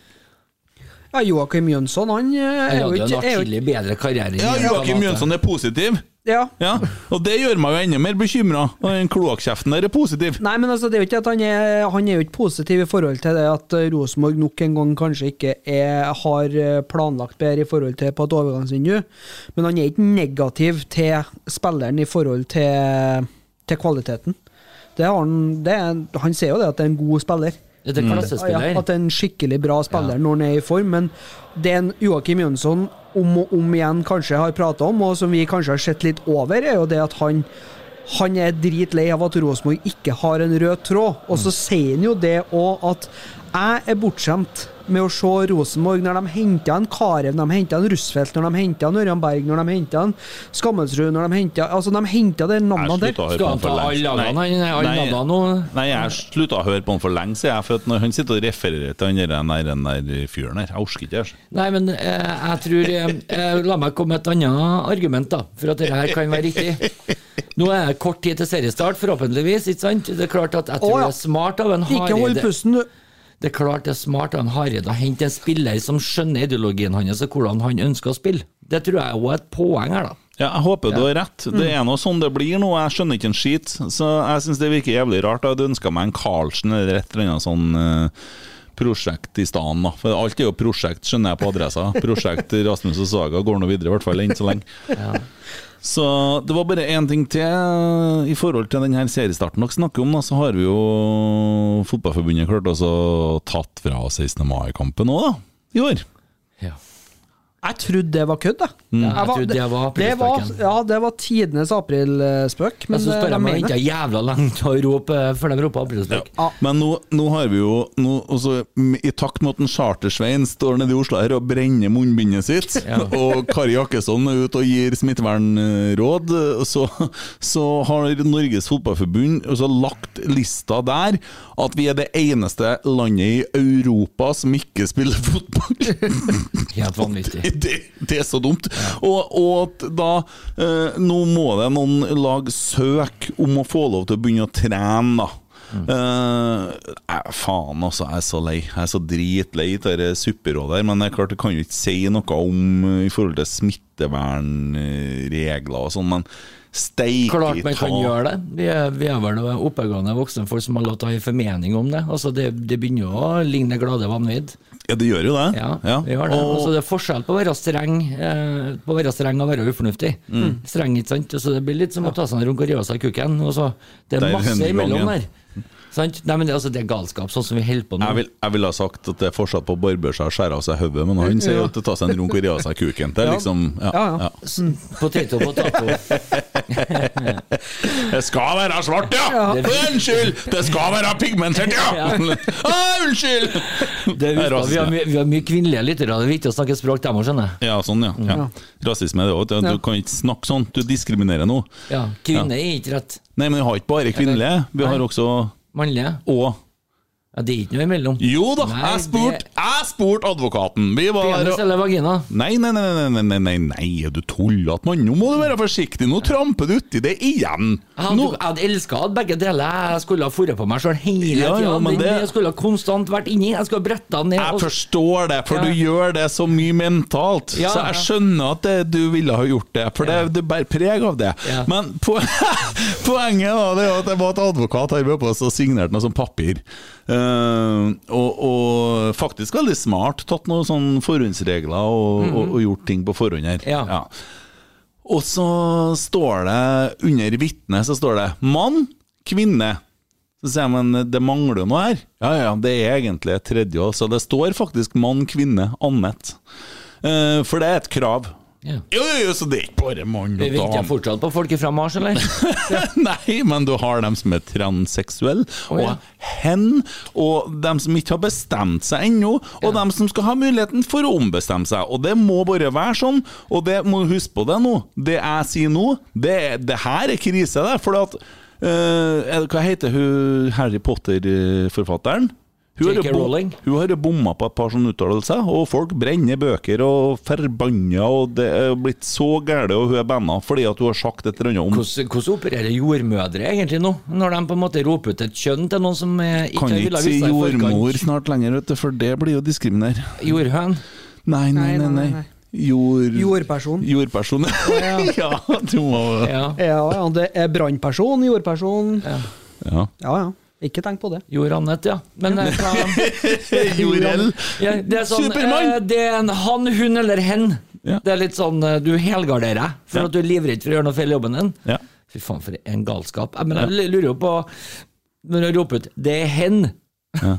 Ja, Joakim Jønsson, han eh, er jo ikke Han hadde en atskillig bedre karriere. Ja, Joakim Jønsson er positiv. Ja. Ja, Og det gjør meg jo enda mer bekymra. Den kloakkjeften der er positiv. Nei, men altså, det er jo ikke at han er, han er jo ikke positiv i forhold til det at eh, Rosenborg nok en gang kanskje ikke er, har eh, planlagt bedre i forhold til på et overgangsvindu, men han er ikke negativ til spilleren i forhold til, til kvaliteten. Det har han, det er, han ser jo det at det er en god spiller. Det klassespiller. Ja, at det er en skikkelig bra spiller når han er i form, men det en Joakim Jønsson om og om igjen kanskje har prata om, og som vi kanskje har sett litt over, er jo det at han han er dritlei av at Rosenborg ikke har en rød tråd. Og så sier han jo det òg at jeg er bortskjemt med å se Rosenborg når de henta en Karev, når de henta en Russfeldt, når de henta en Ørjan Berg, når de henta en Skammelsrud når de henta Altså, de henta de navnene der. Skal på han ta alle navnene nå? nei, jeg slutta å høre på han for lenge siden. For at når han sitter og refererer til han der, den der, fyren der, jeg orker ikke altså. Nei, men eh, jeg tror eh, eh, La meg komme med et annet argument, da, for at dette her kan være riktig. Nå er det kort tid til seriestart, forhåpentligvis. ikke sant? Det er klart at Jeg tror ja. det er smart av en Ikke hold Hareide pusten, du. Det er klart det er smart av Hareide å hente en spiller som skjønner ideologien hans og hvordan han ønsker å spille. Det tror jeg også er et poeng her, da. Ja, jeg håper du har rett. Det er nå sånn det blir nå. Jeg skjønner ikke en skit. Så jeg syns det virker jævlig rart. Jeg hadde ønska meg en Carlsen eller et eller annet sånn eh, prosjekt i stedet. For alt er jo prosjekt, skjønner jeg på adressa. Prosjekt Rasmus og Saga går nå videre, i hvert fall enn så lenge. Så det var bare én ting til i forhold til denne seriestarten dere snakker om. da, Så har vi jo Fotballforbundet klart også tatt fra 16. mai-kampen òg, da. I år. Ja. Jeg trodde det var kødd, mm, Ja, jeg var- det var det var, ja, det var tidenes aprilspøk. Men Jeg syns eh, bare de venta jævla lenge å rope før de roper aprilspøk. Men nå, nå har vi jo nå, også, I takt med at en Chartersvein står nede i Oslo her og brenner munnbindet sitt, [laughs] Ja. og Kari Jakkesson er ute og gir smittevernråd, så, så har Norges Fotballforbund også lagt lista der at vi er det eneste landet i Europa som ikke spiller fotball. [laughs] Helt vanvittig. [laughs] Det, det er så dumt. Og, og da eh, Nå må det noen lag søk om å få lov til å begynne å trene, da. Mm. eh, faen, altså. Jeg er så lei. Jeg er så dritlei av det supperådet her. Men det er klart, det kan jo ikke si noe om eh, i forhold til smittevernregler og sånn, men Steik Klart man kan gjøre det. Vi er, vi er vel oppegående voksne folk som har lov til å ha en formening om det. Altså det, det begynner jo å ligne glade vanvidd. Ja, det gjør jo det. Ja, det gjør det. Og- Altså, det er forskjell på å være streng eh, På å være streng og være ufornuftig. Mm. Streng, ikke sant? Altså, det blir litt som å ta seg en runk og rive av seg kukken. og så- det er Der masse hender imellom der. Sant? Nei, men det, altså, det er galskap, sånn som vi holder på nå. Jeg vil, jeg ville ha sagt at det er fortsatt på å barbere seg og skjære av seg hodet, men han sier jo at det tar seg en runk og rive av seg kuken. Det er Ja. liksom ja, Ja, ja. ja. Potato, potato. [laughs] Det skal være svart, ja! [laughs] Unnskyld! Det skal være pigmentert, ja! Ja. [laughs] ah, unnskyld! Det er, vi, har, vi har mye kvinnelige lyttere, det er viktig å snakke språk dem òg, skjønner jeg. Ja, sånn, ja. ja. Rasisme er det òg. Du kan ikke snakke sånn. Du diskriminerer nå. Ja, kvinne er ikke rett. Nei, men vi har ikke bare kvinnelige. Vi har også Mannlige. og Ja, det er ikke noe imellom. Jo da, Nei, jeg spurte det- jeg spurte advokaten. Vi var Penis eller vagina? Nei, nei, nei, nei, nei, nei, nei, du tullete, mann? Nå må du være forsiktig. Nå tramper du uti det igjen. Jeg hadde, Nå, at hadde elska begge deler. Jeg skulle ha forret på meg sjøl hele Ja, tida. ja, men det- Jeg skulle ha konstant vært inni. Jeg skulle ha bretta ned. jeg og- forstår det, for Ja. du gjør det så mye mentalt. Ja, så jeg skjønner at det, du ville ha gjort det, for det, det bærer preg av det. Ja. Men po [laughs] poenget da, det er at jeg var et advokat her oppe som signerte noe sånt papir. Eh, og, og faktisk veldig smart. Tatt noen sånne forhåndsregler og, og, og gjort ting på forhånd her. Ja. Ja. Og så står det under vitnet så står det 'mann, kvinne'. Så sier jeg, men det mangler noe her. Ja, ja, det er egentlig et tredje også. Så det står faktisk mann, kvinne, annet. Eh, for det er et krav. Ja. Jo, jo, så det er ikke bare mann og venter dame. fortsatt på folk fra Mars, eller? [laughs] Nei, men du har dem som er transseksuelle, Å, ja. og hen, og dem som ikke har bestemt seg ennå, og dem som skal ha muligheten for å ombestemme seg. Og det må bare være sånn, og det må du huske på det nå. Det jeg sier nå, det, det her er krise, det. For at er Hva heter hun Harry Potter-forfatteren? Hun har jo J.K. Rowling. Hun har bomma på et par sånne uttalelser, og folk brenner bøker og forbanna, og det er blitt så gære, og hun er banna fordi at hun har sagt et eller annet om Hvordan, hvordan opererer jordmødre egentlig nå, når de på en måte roper ut et kjønn til noen som eh, ikke Kan ville ikke ha si visst det si jordmor snart lenger, vet du, for det blir jo diskriminert Jordhøn? Nei, nei, nei. nei, nei. Jord... Jordperson. Jordperson. [laughs] ja. [laughs] ja, du må Ja. Ja, ja, det er brannperson, jordperson. Ja. ja. ja, Ikke tenk på det. Jorannet, ja. Men [laughs] Jorell. ja, Det er sånn Supermann! eh, Det er en han, hun eller hen. Ja. Det er litt sånn eh, Du helgarderer deg for Ja. at du er livredd for å gjøre noe feil i jobben din. Ja. Fy faen, for en galskap. Jeg, men jeg lurer jo på Når jeg roper ut 'det er hen', Ja.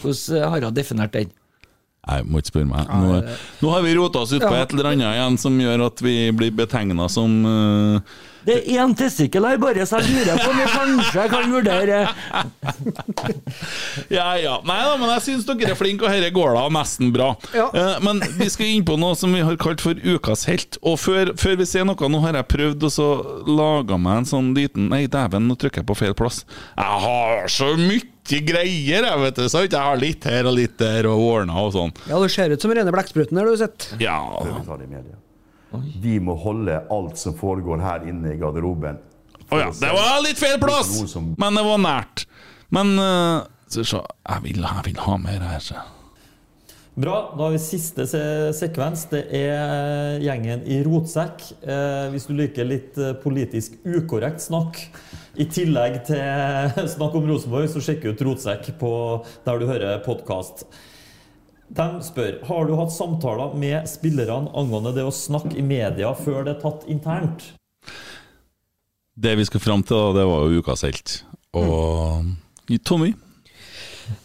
Hvordan har hun definert den? Nei, må ikke spørre meg. Nå, nå har vi rota oss ut på Ja. et eller annet igjen som gjør at vi blir betegna som eh, Det er én testikkel her, bare, så jeg lurer på om jeg kanskje kan vurdere Ja, ja. Nei da, men jeg syns dere er flinke, og dette går da nesten bra. Ja. Eh, men vi skal inn på noe som vi har kalt for Ukas helt. Og før, før vi ser noe, nå har jeg prøvd å så laga meg en sånn liten Nei, dæven, nå trykker jeg på feil plass. Jeg har så mye greier, jeg, vet du. Sant? Jeg har litt her og litt der, og ordna og sånn. Ja, det ser ut som rene blekkspruten har du sett. Ja. Vi tar det i media. Vi må holde alt som foregår her inne i garderoben. Å ja, det var litt feil plass! Som- Men det var nært. Men uh, så, så, jeg, vil, jeg vil ha mer her. Så. Bra. Da har vi siste se sekvens. Det er gjengen i rotsekk. Eh, hvis du liker litt eh, politisk ukorrekt snakk, i tillegg til [laughs] snakk om Rosenborg, så sjekk ut Rotsekk på der du hører podkast. De spør har du hatt samtaler med spillerne angående det å snakke i media før det er tatt internt. Det vi skal fram til, da, det var jo Ukas helt. Og Tommy,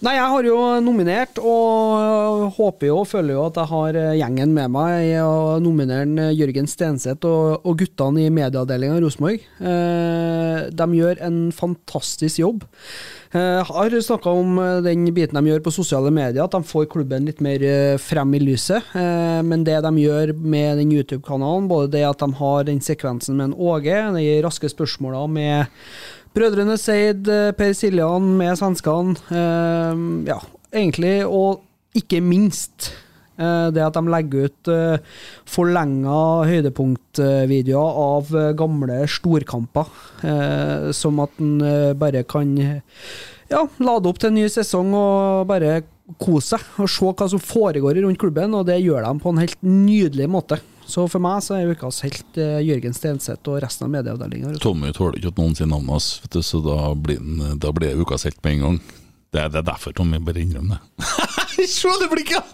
Nei, jeg har jo nominert, og håper jo og føler jo at jeg har eh, gjengen med meg Jeg å nominere eh, Jørgen Stenseth og, og guttene i medieavdelinga i Rosenborg. Eh, de gjør en fantastisk jobb. Jeg har snakka om den biten de gjør på sosiale medier, at de får klubben litt mer frem i lyset. Men det de gjør med den YouTube-kanalen, både det at de har den sekvensen med en Åge, de raske spørsmåla med Brødrene Seid, eh, Per Siljan med svenskene. Eh, ja, egentlig, og ikke minst eh, det at de legger ut eh, forlenga høydepunktvideoer av eh, gamle storkamper. Eh, som at en eh, bare kan ja, lade opp til en ny sesong og bare kose seg og se hva som foregår rundt klubben, og det gjør de på en helt nydelig måte. Så for meg så er ukas helt uh, Jørgen Stenseth og resten av medieavdelinga. Tommy tåler ikke at noen sier navnet hans, vet du, så da blir, den, da blir det Ukas helt med en gang. Det er, det er derfor Tommy bare innrømmer det. [laughs] Se det blikket! [laughs]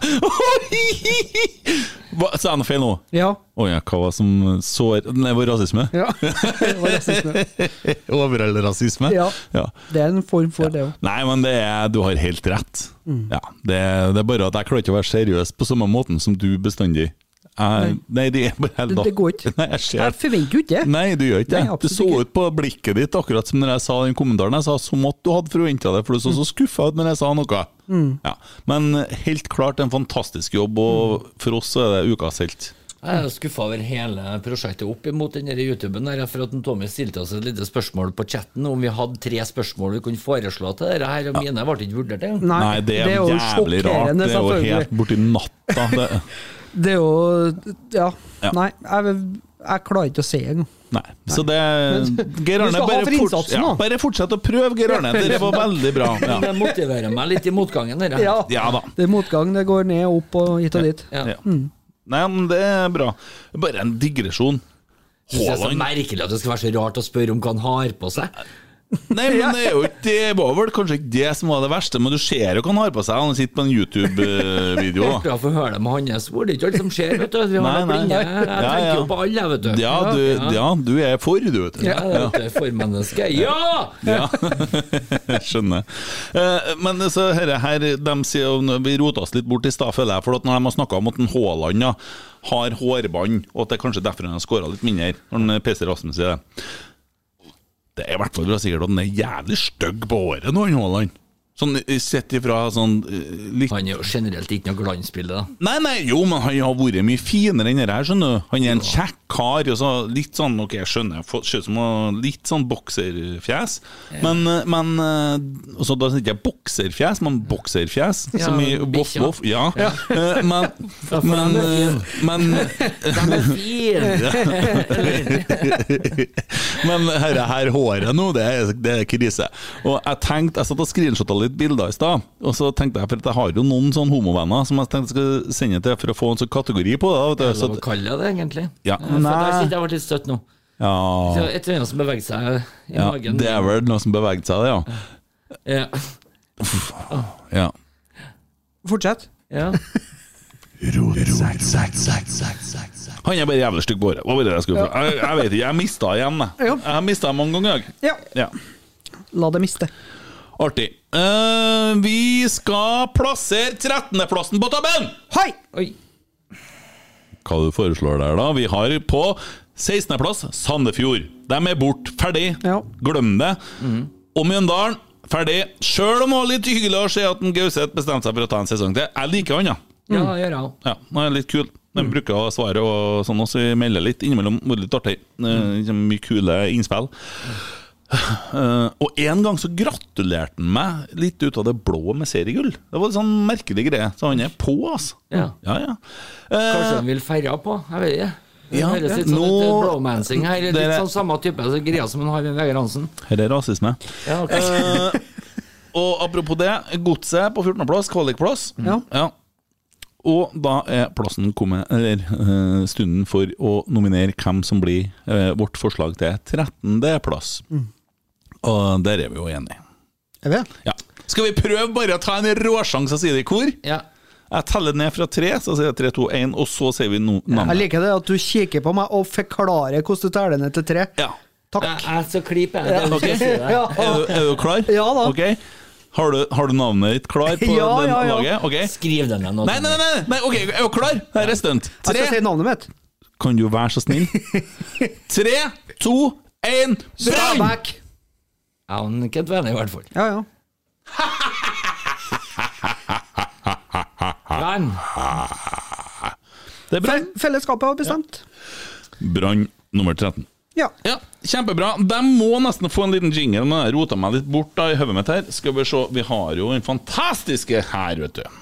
Sa jeg noe feil nå? Ja. Ja, hva var som sår Nei, [laughs] det var rasisme? ja. det var rasisme. Overall rasisme? Ja. ja. Det er en form for det òg. Nei, men det er, du har helt rett. Mm. Ja, det, det er bare at jeg klarer ikke å være seriøs på samme måten som du bestandig. Jeg, nei. det er bare helt Det- det går ikke. [laughs] Nei, jeg ser Jeg forventer jo ikke det. Nei, du gjør ikke det. Nei, det så ut på blikket ditt, akkurat som når jeg sa den kommentaren. Jeg sa som at du hadde forventa det, for du så så skuffa ut når jeg sa noe. Mm. Ja. Men helt klart en fantastisk jobb, og for oss er det ukas helt. Jeg er skuffa over hele prosjektet opp imot den der YouTuben. der, For at Tommy stilte oss et lite spørsmål på chatten om vi hadde tre spørsmål vi kunne foreslå til dette her, og mine ble ikke vurdert engang. Nei, Nei, det er, jo jævlig rart. Det er jo helt borti natta. Det. [laughs] Det er jo Ja. Ja. Nei, jeg, jeg klarer ikke å se engang. Nei. Så det Geir Arne, bare, for forts ja, bare fortsett å prøve, Geir Arne. Det var veldig bra. [laughs] Ja, Det motiverer meg litt i motgangen. Der, Ja. ja da. Det er motgang. Det går ned opp og hit og dit. Ja. Ja. Nei, men det er bra. Bare en digresjon. Håland. det er så merkelig at det skal være så rart å spørre om hva han har på seg. Nei, men det, er jo ikke, det var vel kanskje ikke det som var det verste, men du ser jo hva han har på seg. Han sitter på en YouTube-video. [laughs] Bra å få høre det med hans ord. Det er ikke alt som skjer, vet du. Vi har Nei, nei. Jeg tenker ja. jo på alle, vet du. Ja, du, ja, du er for, du, vet du. Ja, vet du, Formenneske. Ja! Ja, [laughs] skjønner. Eh, Men så herre her, de sier Vi rota oss litt bort i stad, føler jeg. For at når de har snakka om at Haaland har hårbånd, og at det er kanskje derfor han har skåra litt mindre, når PC Rasmus sier det Det er i hvert fall sikkert at han er jævlig stygg på håret nå, han Haaland. Sånn sett ifra sånn eh, litt Han er jo generelt ikke noe glansbilde, da. Nei, nei, jo, men han har vært mye finere enn det her, skjønner du. Han er en kjekk kar, og så litt sånn, ok, jeg skjønner, ser ut som litt sånn bokserfjes. Men, eh, men også, og så da sier jeg ikke bokserfjes, men bokserfjes, Ja, som i voff, bikkja. voff. Ja. ja. Men, men, eh, [laughs] men! [laughs] Men herre her håret nå, det er, det er krise. Og jeg tenkte, jeg satt og screenshotta litt bilder i stad, og så tenkte jeg, for at jeg har jo noen sånne homovenner som jeg tenkte jeg skulle sende til for å få en sånn kategori på det. Vet du. Så, å Så, kalle det det, egentlig. Ja, For nei. der sitter jeg ble litt støtt nå. Ja, Et eller annet som beveger seg i ja, magen. det er vel noe som beveget seg, det, ja. Ja. ja. Fortsett. ja. Han er bare jævlig stygg på håret. Hva var det jeg skulle få? Jeg, jeg vet ikke, jeg mista igjen, jeg. Jeg har mista mange ganger. jeg. Ja. Ja. La det miste. Artig. Uh, vi skal plassere 13.-plassen på tabellen! Hei! Oi. Hva du foreslår der, da? Vi har på 16.-plass Sandefjord. De er bort. Ferdig. Ja. Glem det. Og Mjøndalen, ferdig. Sjøl om det var litt hyggelig å se at en Gauseth bestemte seg for å ta en sesong til. Jeg liker han, ja. Ja, gjør jeg òg. Ja, han er litt kul. De bruker å svare og sånn også, vi melder litt innimellom. Litt artig. Mm. Mye kule innspill. Eh, og en gang så gratulerte han meg litt ut av det blå med seriegull. Det var en sånn merkelig greie. Så han er på, altså. Ja. ja, ja. Uh, Kanskje han vil feire på? Jeg vet ikke. Det Ja, høres litt sånn nå- ut til her. Litt Dere- sånn samme type så greia som han har med Vegard Hansen. her er rasisme. Ja, okay. uh, og apropos det, Godset på 14.-plass, kvalikplass. Ja. Og da er plassen kommet, eller uh, stunden for å nominere hvem som blir uh, vårt forslag til 13.-plass. Og der er vi jo enige. Er vi? Ja. Skal vi prøve bare å ta en råsjanse og si det i kor? Ja. Jeg teller ned fra tre, så sier jeg tre, to, én, og så sier vi no Jeg liker det at du kikker på meg og forklarer hvordan du teller ned til tre. Ja. Takk. Jeg jeg så klip, jeg. Ja. er Ok. ikke å si. Ja. Er, du, er du klar? Ja da. Okay. Har du, har du navnet ditt klar på [laughs] Ja, den ja, ja. laget? Okay. Skriv den ned nå. Nei, nei, nei, nei, ok, er du klar? Her er stunt. Jeg skal si navnet mitt. kan du være så snill? [laughs] Tre, to, én, brann! Ja, han Kent Vene i hvert fall. Ja, ja. Brann. Det er brann. Fellesskapet har bestemt. Brann nummer 13. Ja. Ja, Kjempebra. De må nesten få en liten jingle, men jeg rota meg litt bort da i hodet mitt her. Skal vi se, vi har jo den fantastiske her, vet du.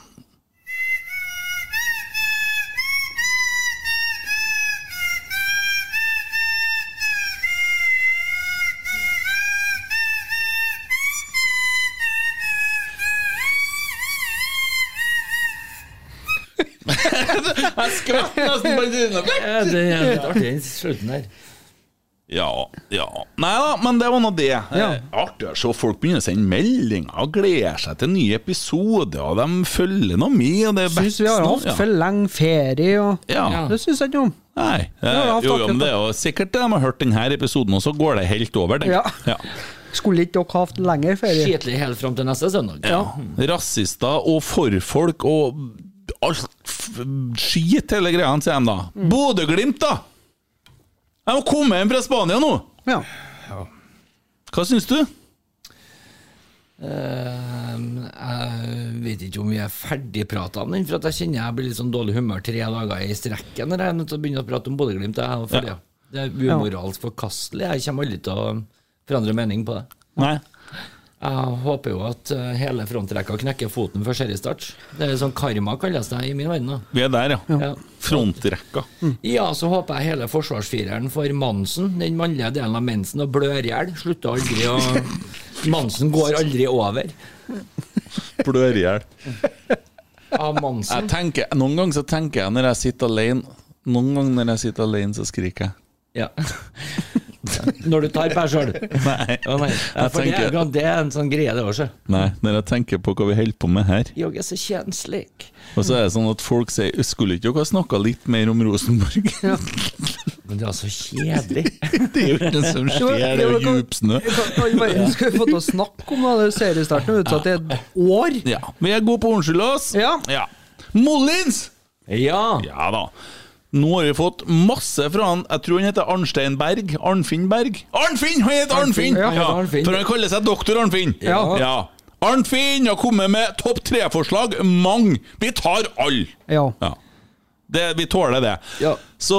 Jeg skvatt nesten på trynet. Ja, det er litt artig den slutten der. Ja, ja. Nei da, men det var nå det. Ja. Eh, Artig å se folk begynner å sende meldinger og gleder seg til nye episoder, og de følger nå med. Syns vi har hatt ja. for lenge ferie og Ja. Det syns jeg ikke om. Nei, eh, jo, jo, men det er jo sikkert det de har hørt denne episoden, og så går det helt over. den. Ja. Ja. Skulle ikke dere hatt lengre ferie? Kjedelig helt fram til neste søndag. Ja. Rasister og forfolk og alt skit, hele greia, sier de da. Mm. Bodø-Glimt, da! De har kommet hjem fra Spania nå! Ja. Hva syns du? Uh, jeg vet ikke om vi er ferdigprata om den, for at jeg kjenner jeg blir litt sånn dårlig humør tre dager i strekken når jeg er nødt til å begynne å prate om Bodø-Glimt. Er Ja. det. det er umoralsk forkastelig. Jeg kommer aldri til å forandre mening på det. Nei. Jeg håper jo at eh, hele frontrekka knekker foten før seriestart. Det er sånn karma, kalles det i min verden. da. Vi er der, ja. Ja. Frontrekka. Ja, så håper jeg hele forsvarsfireren for Mansen, den mannlige delen av mensen, og blør i hjel. Slutter aldri å [laughs] Mansen går aldri over. Blør i hjel. Av Mansen. Jeg tenker, noen ganger så tenker jeg når jeg sitter alene Noen ganger når jeg sitter alene, så skriker jeg. Ja. [laughs] Når du tar per sjøl? Nei. Oh, nei. Ja, for det, tenker- er, det er en sånn greie, det også. Nei, når jeg tenker på hva vi holder på med her. Jeg er så kjenslig. Og så er det sånn at folk sier Skulle ikke dere ha snakka litt mer om Rosenborg? [laughs] Men det er så kjedelig. [laughs] det er jo ikke det som skjer, det er jo djup snø. i verden skal vi få til å snakke om? Det seriestarten er utsatt i et år. Ja, vi er gode på å unnskylde oss. Ja. Mollins! Ja. Ja da. Nå har vi fått masse fra han Jeg tror han heter Arnstein Berg. Arnfinn Berg. Arnfinn! Han heter Arnfinn! Ja, Ja, Arnfinn. For han kaller seg doktor Arnfinn. Ja. ja. Arnfinn har kommet med topp tre-forslag. Mange! Vi tar alle! Ja. Ja. Det, vi tåler det. Ja. Så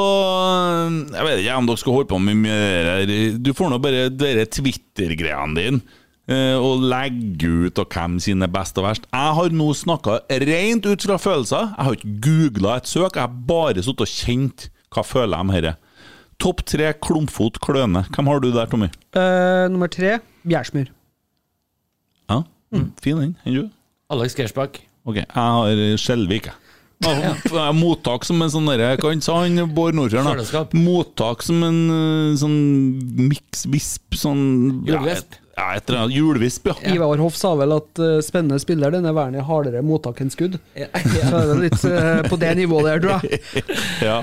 Jeg vet ikke om dere skal holde på med mye. Du får nå bare de Twitter-greiene dine. Eh, Og legge ut og hvem sine best og verst. Jeg har nå snakka rent ut fra følelser. Jeg har ikke googla et søk. Jeg har bare sittet og kjent hva føler jeg med dette. Topp tre klumpfot kløne. Hvem har du der, Tommy? Uh, nummer tre Bjærsmyr. Ja, Fin den. Enn du? Alex Gersbakk. Ok, jeg har Skjelvik, jeg. [laughs] Ja, Mottak som en sånn derre Hva sa han Bård Nordtjern? Mottak som en eh, sånn miks-visp sånn Julevisp. Ja, et eller annet. Julevisp, ja. Ivar Hoff sa vel at uh, spennende spiller, denne verden er hardere mottak enn skudd. Ja. [laughs] Så er det litt uh, på det nivået der, tror jeg. [laughs] ja.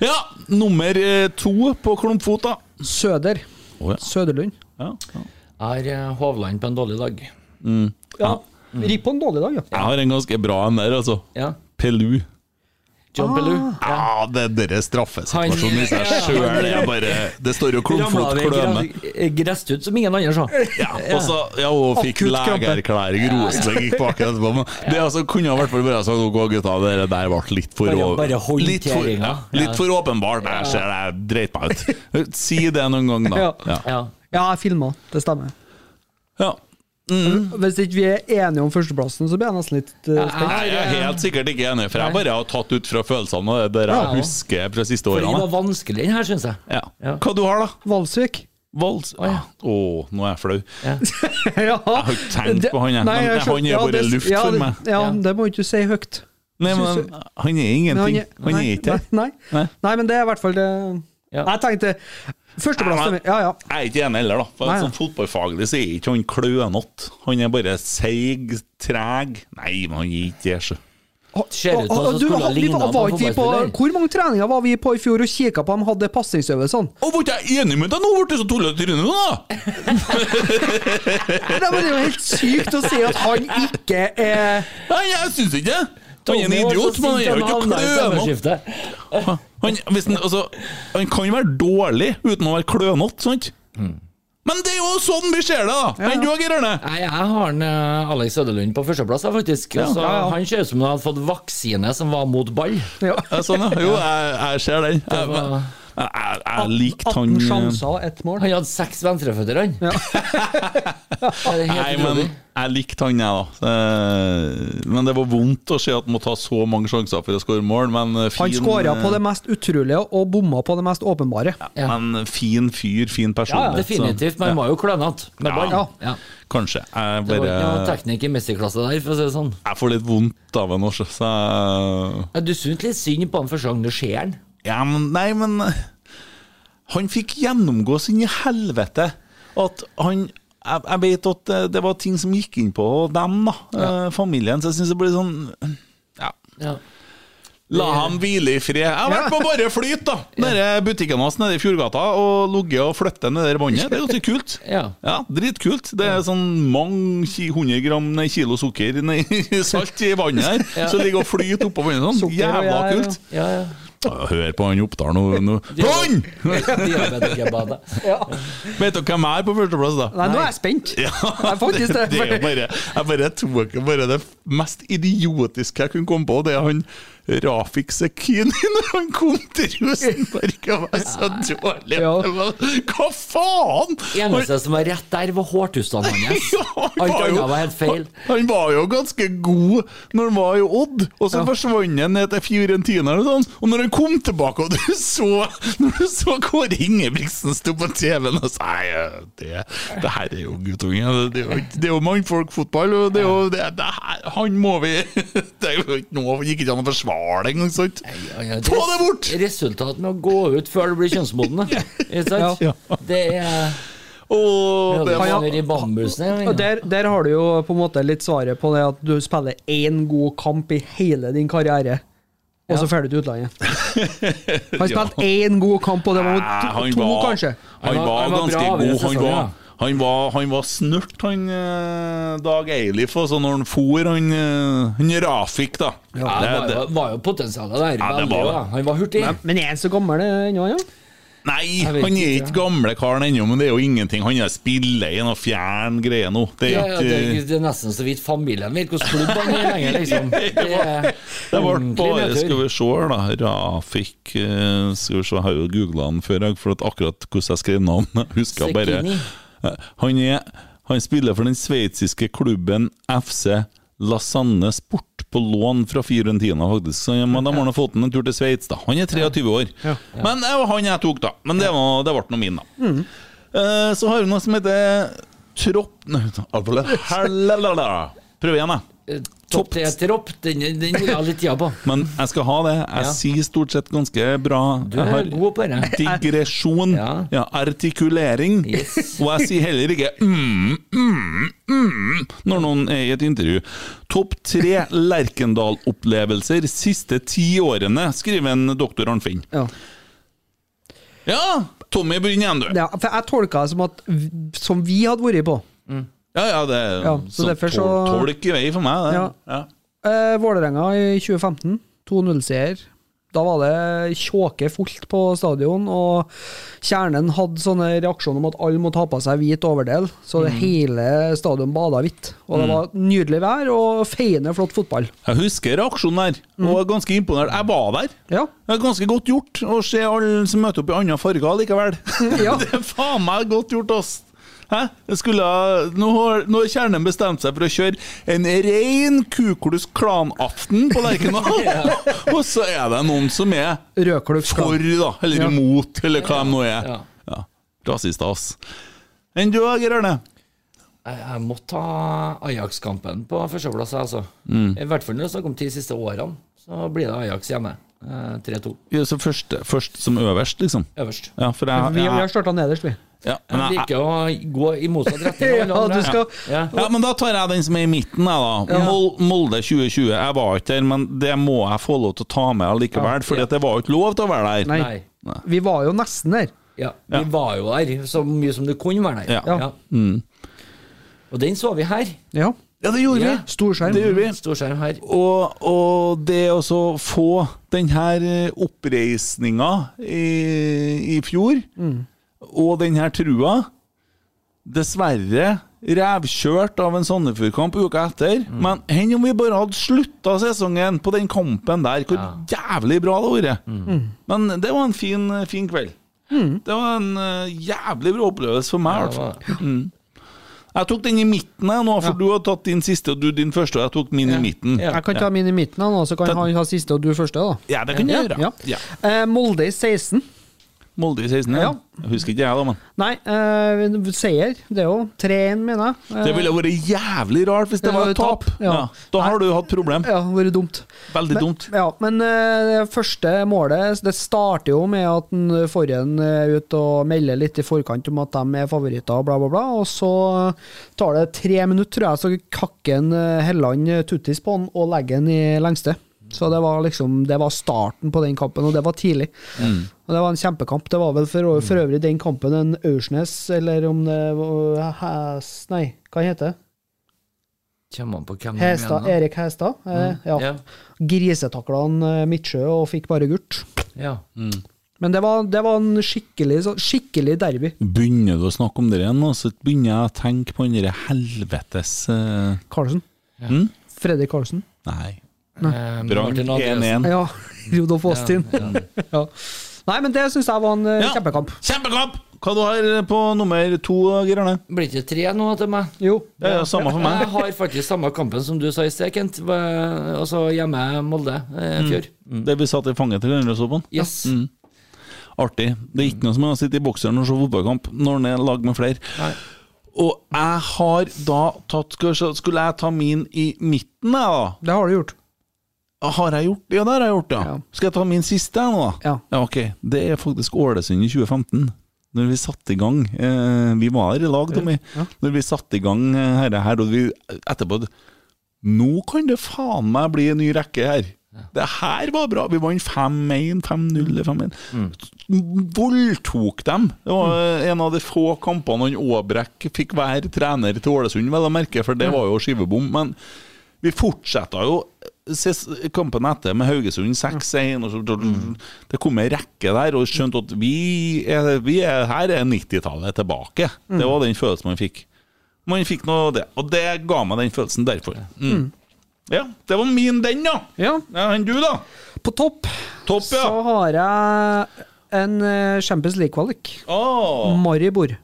Ja, nummer eh, to på klumpfot, da. Søder. Oh, ja. Søderlund. Ja, ja. Er Hovland på en dårlig dag? Ja. Ripp på en dårlig dag, ja. Jeg har en ganske bra en der, altså. Ja. Pelu. John Bellew. Ja, det er dere straffesituasjonen i seg sjøl. Det er bare Det står jo klumpflott kløne. Gressed ut som ingen andre så. Ja, og så ja, og fikk legeerklæring. Rosenborg gikk bak etterpå. Men det altså, kunne i hvert fall bare sagt noe, gutta, det der ble litt for Bare- bare hold litt for, ja, litt for åpenbart. Jeg ser det, jeg dreit meg ut. Si det noen gang, da. Ja. Ja. Ja. Ja, jeg filma. Det stemmer. Ja. Hvis ikke vi er enige om førsteplassen, så blir jeg nesten litt uh, spent. Nei, jeg er helt sikkert ikke enig, for jeg bare har tatt ut fra følelsene og det Ja. jeg husker fra siste For Fordi det var vanskelig, den her, syns jeg. Ja. Ja. Hva du har da? Valsvik. Vols? Å, nå er jeg flau. [laughs] ja. Jeg har ikke tenkt på han, jeg. Nei, Men jeg han er bare luft ja, for meg. Ja, Ja. det må ikke du si høyt. Nei, men han er ingenting. Han er ikke det. Nei, Nei. nei. nei, men det er i hvert fall det Ja. Jeg tenkte Førsteplass til. Ja, ja. Jeg er ikke enig heller, da. For Nei, sånn. Fotballfaglig så er ikke han klønete. Han er bare seig, treg Nei, men han gir ikke det, sjø. Hvor mange treninger var vi på i fjor og kikka på om de hadde passingsøvelsene? Og var ikke jeg enig med deg nå, ble du så tullete i trynet nå, da? [laughs] Det er jo helt sykt å si at han ikke er Nei, jeg syns ikke det. Han er en så idiot, men han er jo ikke klønete. Han, hvis han, altså, han kan være dårlig uten å være klønete, sant? Mm. Men det er jo sånn vi ser det, da! Enn du, Geir Arne? Jeg har en, eh, Alex Ødelund på førsteplass, da, faktisk. Ja, ja. Han ser ut som han hadde fått vaksine som var mot ball. ja. Ja, sånn, ja. Jo, jeg, jeg ser den. Jeg, var- men- jeg, likte han 18 sjanser, ett mål. Han hadde seks venstreføtter, han. Ja. [laughs] Det Nei, men jeg likte han, jeg, da. Eh, Men det var vondt å se at han må ta så mange sjanser for å skåre mål, men eh, fin Han skåra på det mest utrolige og bomma på det mest åpenbare. Ja. Men fin fyr, fin personlighet. Definitivt, men han var jo klønete med ball. Ja. Ja. Kanskje. Jeg Det var ikke noe teknikk i mesterklasse der, for å si det sånn. Jeg får litt vondt av ham også, så jeg Ja, Du syntes litt synd på han for gang du ser han. Ja, men Nei, men eh, Han fikk gjennomgå sin i helvete. At han jeg, jeg vet at det, det var ting som gikk inn på dem, da. Ja. familien. Så jeg syns det blir sånn Ja. Ja. La ham hvile i fred. Jeg har vært på Bare Flyt, da! Nede butikken hans nede i Fjordgata og ligget og flyttet ned det båndet. Det er ganske kult. [laughs] Ja. Ja, Dritkult. Det er sånn mange hundre gram nei, kilo sukker nei, [laughs] salt i vannet her, som ligger og flyter oppå vannet sånn. Jævla kult. Ja, ja. Hør på han Oppdal nå. nå. [laughs] Han! [laughs] [laughs] Vet dere hvem er på førsteplass, da? Nei, nå er jeg spent. Ja, Jeg faktisk det. det er bare, jeg bare tok bare det mest idiotiske jeg kunne komme på. Det er han Rafik Sekini når han kom til Rosenborg og var så dårlig. Ja. Var- Hva faen?! Eneste som var rett der, var hårtustene hans. [laughs] Ja, han Alt annet var helt feil. Han, han var jo ganske god når han var i Odd, og så forsvant han ned til Fiorentina. Og, sånn. og når han kom tilbake, og du så Når du så Kåre Ingebrigtsen sto på TV-en og sa det, det her er jo guttunge. Det, det er jo mannfolkfotball, og det er jo det, det her, Han må vi [laughs] Det er jo ikke noe Gikk ikke an å forsvare det engang, sant? Ja, ja, Få det bort! Resultatet med å gå ut før du blir kjønnsmoden. [laughs] Ikke sant? Ja. Det er Og det var der, der har du jo på en måte litt svaret på det at du spiller én god kamp i hele din karriere, og så drar du til utlandet. [laughs] Han spilte én god kamp, og det var mot to, han var, kanskje. Han Han var- var han var ganske bra god. Han var, ja. Han var, han var snørt, han eh, Dag Eilif. Og så når han for, han, eh, han Rafik, da. Ja, det var, jo, var jo potensialet der. Ja, det veldig, var det. Han var hurtig. Men, men er han så gammel ennå, ja? Nei, han er ikke. ikke gamle karen ennå, men det er jo ingenting. Han er spiller i noe fjern greie nå. Det er Ja, ja, det, ikke er, det er nesten så vidt familien vet hvilken klubb han er lenger, liksom. [laughs] Det er Det ble bare. Skal vi se her, da. Rafik eh, Skal vi se, jeg har jo googla han før, for at akkurat hvordan jeg skrev navnet [laughs] husker jeg bare Sekini. Eh, Han, er, han spiller for den sveitsiske klubben FC Lasanne Sport på lån fra Fiorentina, faktisk. Så, men de har nå fått ham en tur til Sveits, da. Han er 23 år. Men det var han jeg tok, da. Men det, var, det ble nå min, da. Eh, så har vi noe som heter Tropp... [laughs] Prøv igjen, da. Eh, Topp tre tropp, den, den vil jeg ha litt tida på. [laughs] Men jeg skal ha det. Jeg Ja. sier stort sett ganske bra. Du Jeg er har god på det. [laughs] digresjon, Ja. ja, artikulering. Yes. Og jeg sier heller ikke mm, mm, mm, når noen er i et intervju. Topp tre Lerkendal-opplevelser siste ti årene, skriver en doktor Arnfinn. ja. Ja, Tommy, begynn igjen, du. Ja, for jeg tolka det som at som vi hadde vært på. Ja, ja, det Ja, så så så- tol- Tolk i vei for meg, det. Ja. Ja. Eh, Vålerenga i 2015, 2-0-seier. Da var det tjåke fullt på stadion, og kjernen hadde sånne reaksjoner om at alle må ta på seg hvit overdel, så Mm. det hele stadion bada hvitt. Og det var nydelig vær og feiende flott fotball. Jeg husker reaksjonen der, og var ganske imponert. Jeg var der. Ja, Det er ganske godt gjort å se alle som møter opp i andre farger likevel. [laughs] Ja. [laughs] det er faen meg godt gjort, ass! Hæ? Skulle, nå, har, nå har kjernen bestemt seg for å kjøre en ren Kuklus Klan-aften på Lerkendal! [laughs] [laughs] Og så er det noen som er for, da, eller Ja. imot, eller hva de nå er. Ja. Ja. Rasister, ass. Enn du, Geir Arne? Jeg, må ta Ajax-kampen på førsteplass, jeg, altså. Mm. I hvert fall når det er snakk om de siste årene. Så blir det Ajax hjemme. Eh, 3-2 Ja, så først, først som øverst, liksom? øverst. Ja, for jeg, Vi, vi har jeg, starta nederst, vi. Ja, men Jeg jeg, liker å gå i motsatt retning. [laughs] Ja, du skal ja. Ja, men Da tar jeg den som er i midten. Jeg, da Mol Molde 2020. Jeg var ikke der, men det må jeg få lov til å ta med allikevel. For det var jo ikke lov til å være der. Nei. Nei. Vi var jo nesten der. Ja, vi var jo der så mye som du kunne være der. Ja. Mm. Og den så vi her. Ja. Ja, det gjorde Ja. vi! Storskjerm. Det gjorde vi. Storskjerm her. Og, og det å få denne her oppreisninga i, i fjor, og den her trua Dessverre revkjørt av en Sandefjord-kamp uka etter. Men enn om vi bare hadde slutta sesongen på den kampen der? Hvor jævlig bra det hadde vært. Men det var en fin, fin kveld. Det var en uh, jævlig bra opplevelse for meg, i hvert fall. Jeg tok den i midten, jeg nå, for du har tatt din siste, og du din første, og jeg tok min i midten. Ja. Jeg kan ta min i midten, nå, så kan han ha siste og du første. da Ja, det kan jeg gjøre. Ja. Ja. Eh, Molde i 16. Molde i 16, ja. Husker ikke jeg, da, men Nei, uh, seier. Det er jo 3-1, mener jeg. Uh, Det ville vært jævlig rart hvis det Det var et tap. ja. Ja. Da har du hatt problem. Ja, det vært dumt. Veldig Men, dumt. ja, men uh, det første målet Det starter jo med at den får er eh, ut og melder litt i forkant om at de er favoritter, og bla, bla, bla. Og så tar det tre minutter, tror jeg, så kakker eh, Helland eh, tuttis på han og legger den i lengste. Så det var liksom Det var starten på den kampen, og det var tidlig. Og det var en kjempekamp. Det var vel for, for øvrig den kampen en Aursnes, eller om det var Hæs... Nei, hva heter det? Kommer an på hvem du Hestad, mener. Erik Hestad? Eh, ja. Ja. Grisetakla han eh, Midtsjø og fikk bare gult. Ja. Men det var, det var en skikkelig, skikkelig derby. Begynner du å snakke om det igjen, nå, så begynner jeg å tenke på den derre helvetes eh, Ja. Mm? Fredrik Carlsen? Nei. Eh, Brann 1-1. Ja, [laughs] Rudolf Austin. [laughs] Ja, Nei, men det syns jeg var en eh, Ja. kjempekamp. Kjempekamp! Hva du har på nummer to, Geir Arne? Blir ikke tre nå til meg? Jo. Ja, ja, samme for meg. Jeg har faktisk samme kampen som du sa i sted, Kent. Altså hjemme Molde eh, fjor. Det vi satt i fanget til så på. Yes. Artig. Det er ikke noe som å sitte i bokseren og se fotballkamp når en er lag med flere. Nei. Og jeg har da tatt Skulle jeg ta min i midten, jeg, da? Det har du gjort. Har jeg gjort Ja, det har jeg gjort, ja. Ja. Skal jeg ta min siste nå, da? Ja. ok. Det er faktisk Ålesund i 2015. Når vi satte i gang eh, Vi var her i lag, Tommy. Ja. Når vi satte i gang dette her, og vi etterpå Nå kan det faen meg bli en ny rekke her. Det her var bra. Vi vant 5-1, 5-0 eller 5-1. Voldtok dem. Det var mm. en av de få kampene han Aabrekk fikk være trener til Ålesund, vel å merke, for det var jo skivebom. Men vi fortsetta jo kampen etter med Haugesund 6-1. Det kom en rekke der, og skjønte at vi er, vi er her er 90-tallet tilbake. Det var den følelsen man fikk. Man fikk noe av det, og det ga meg den følelsen derfor. Mm. Ja, det var min den, da. Ja. Ja, Enn du, da? På topp Topp, så har jeg en eh, Champions League-kvalik. Oh. Maribor.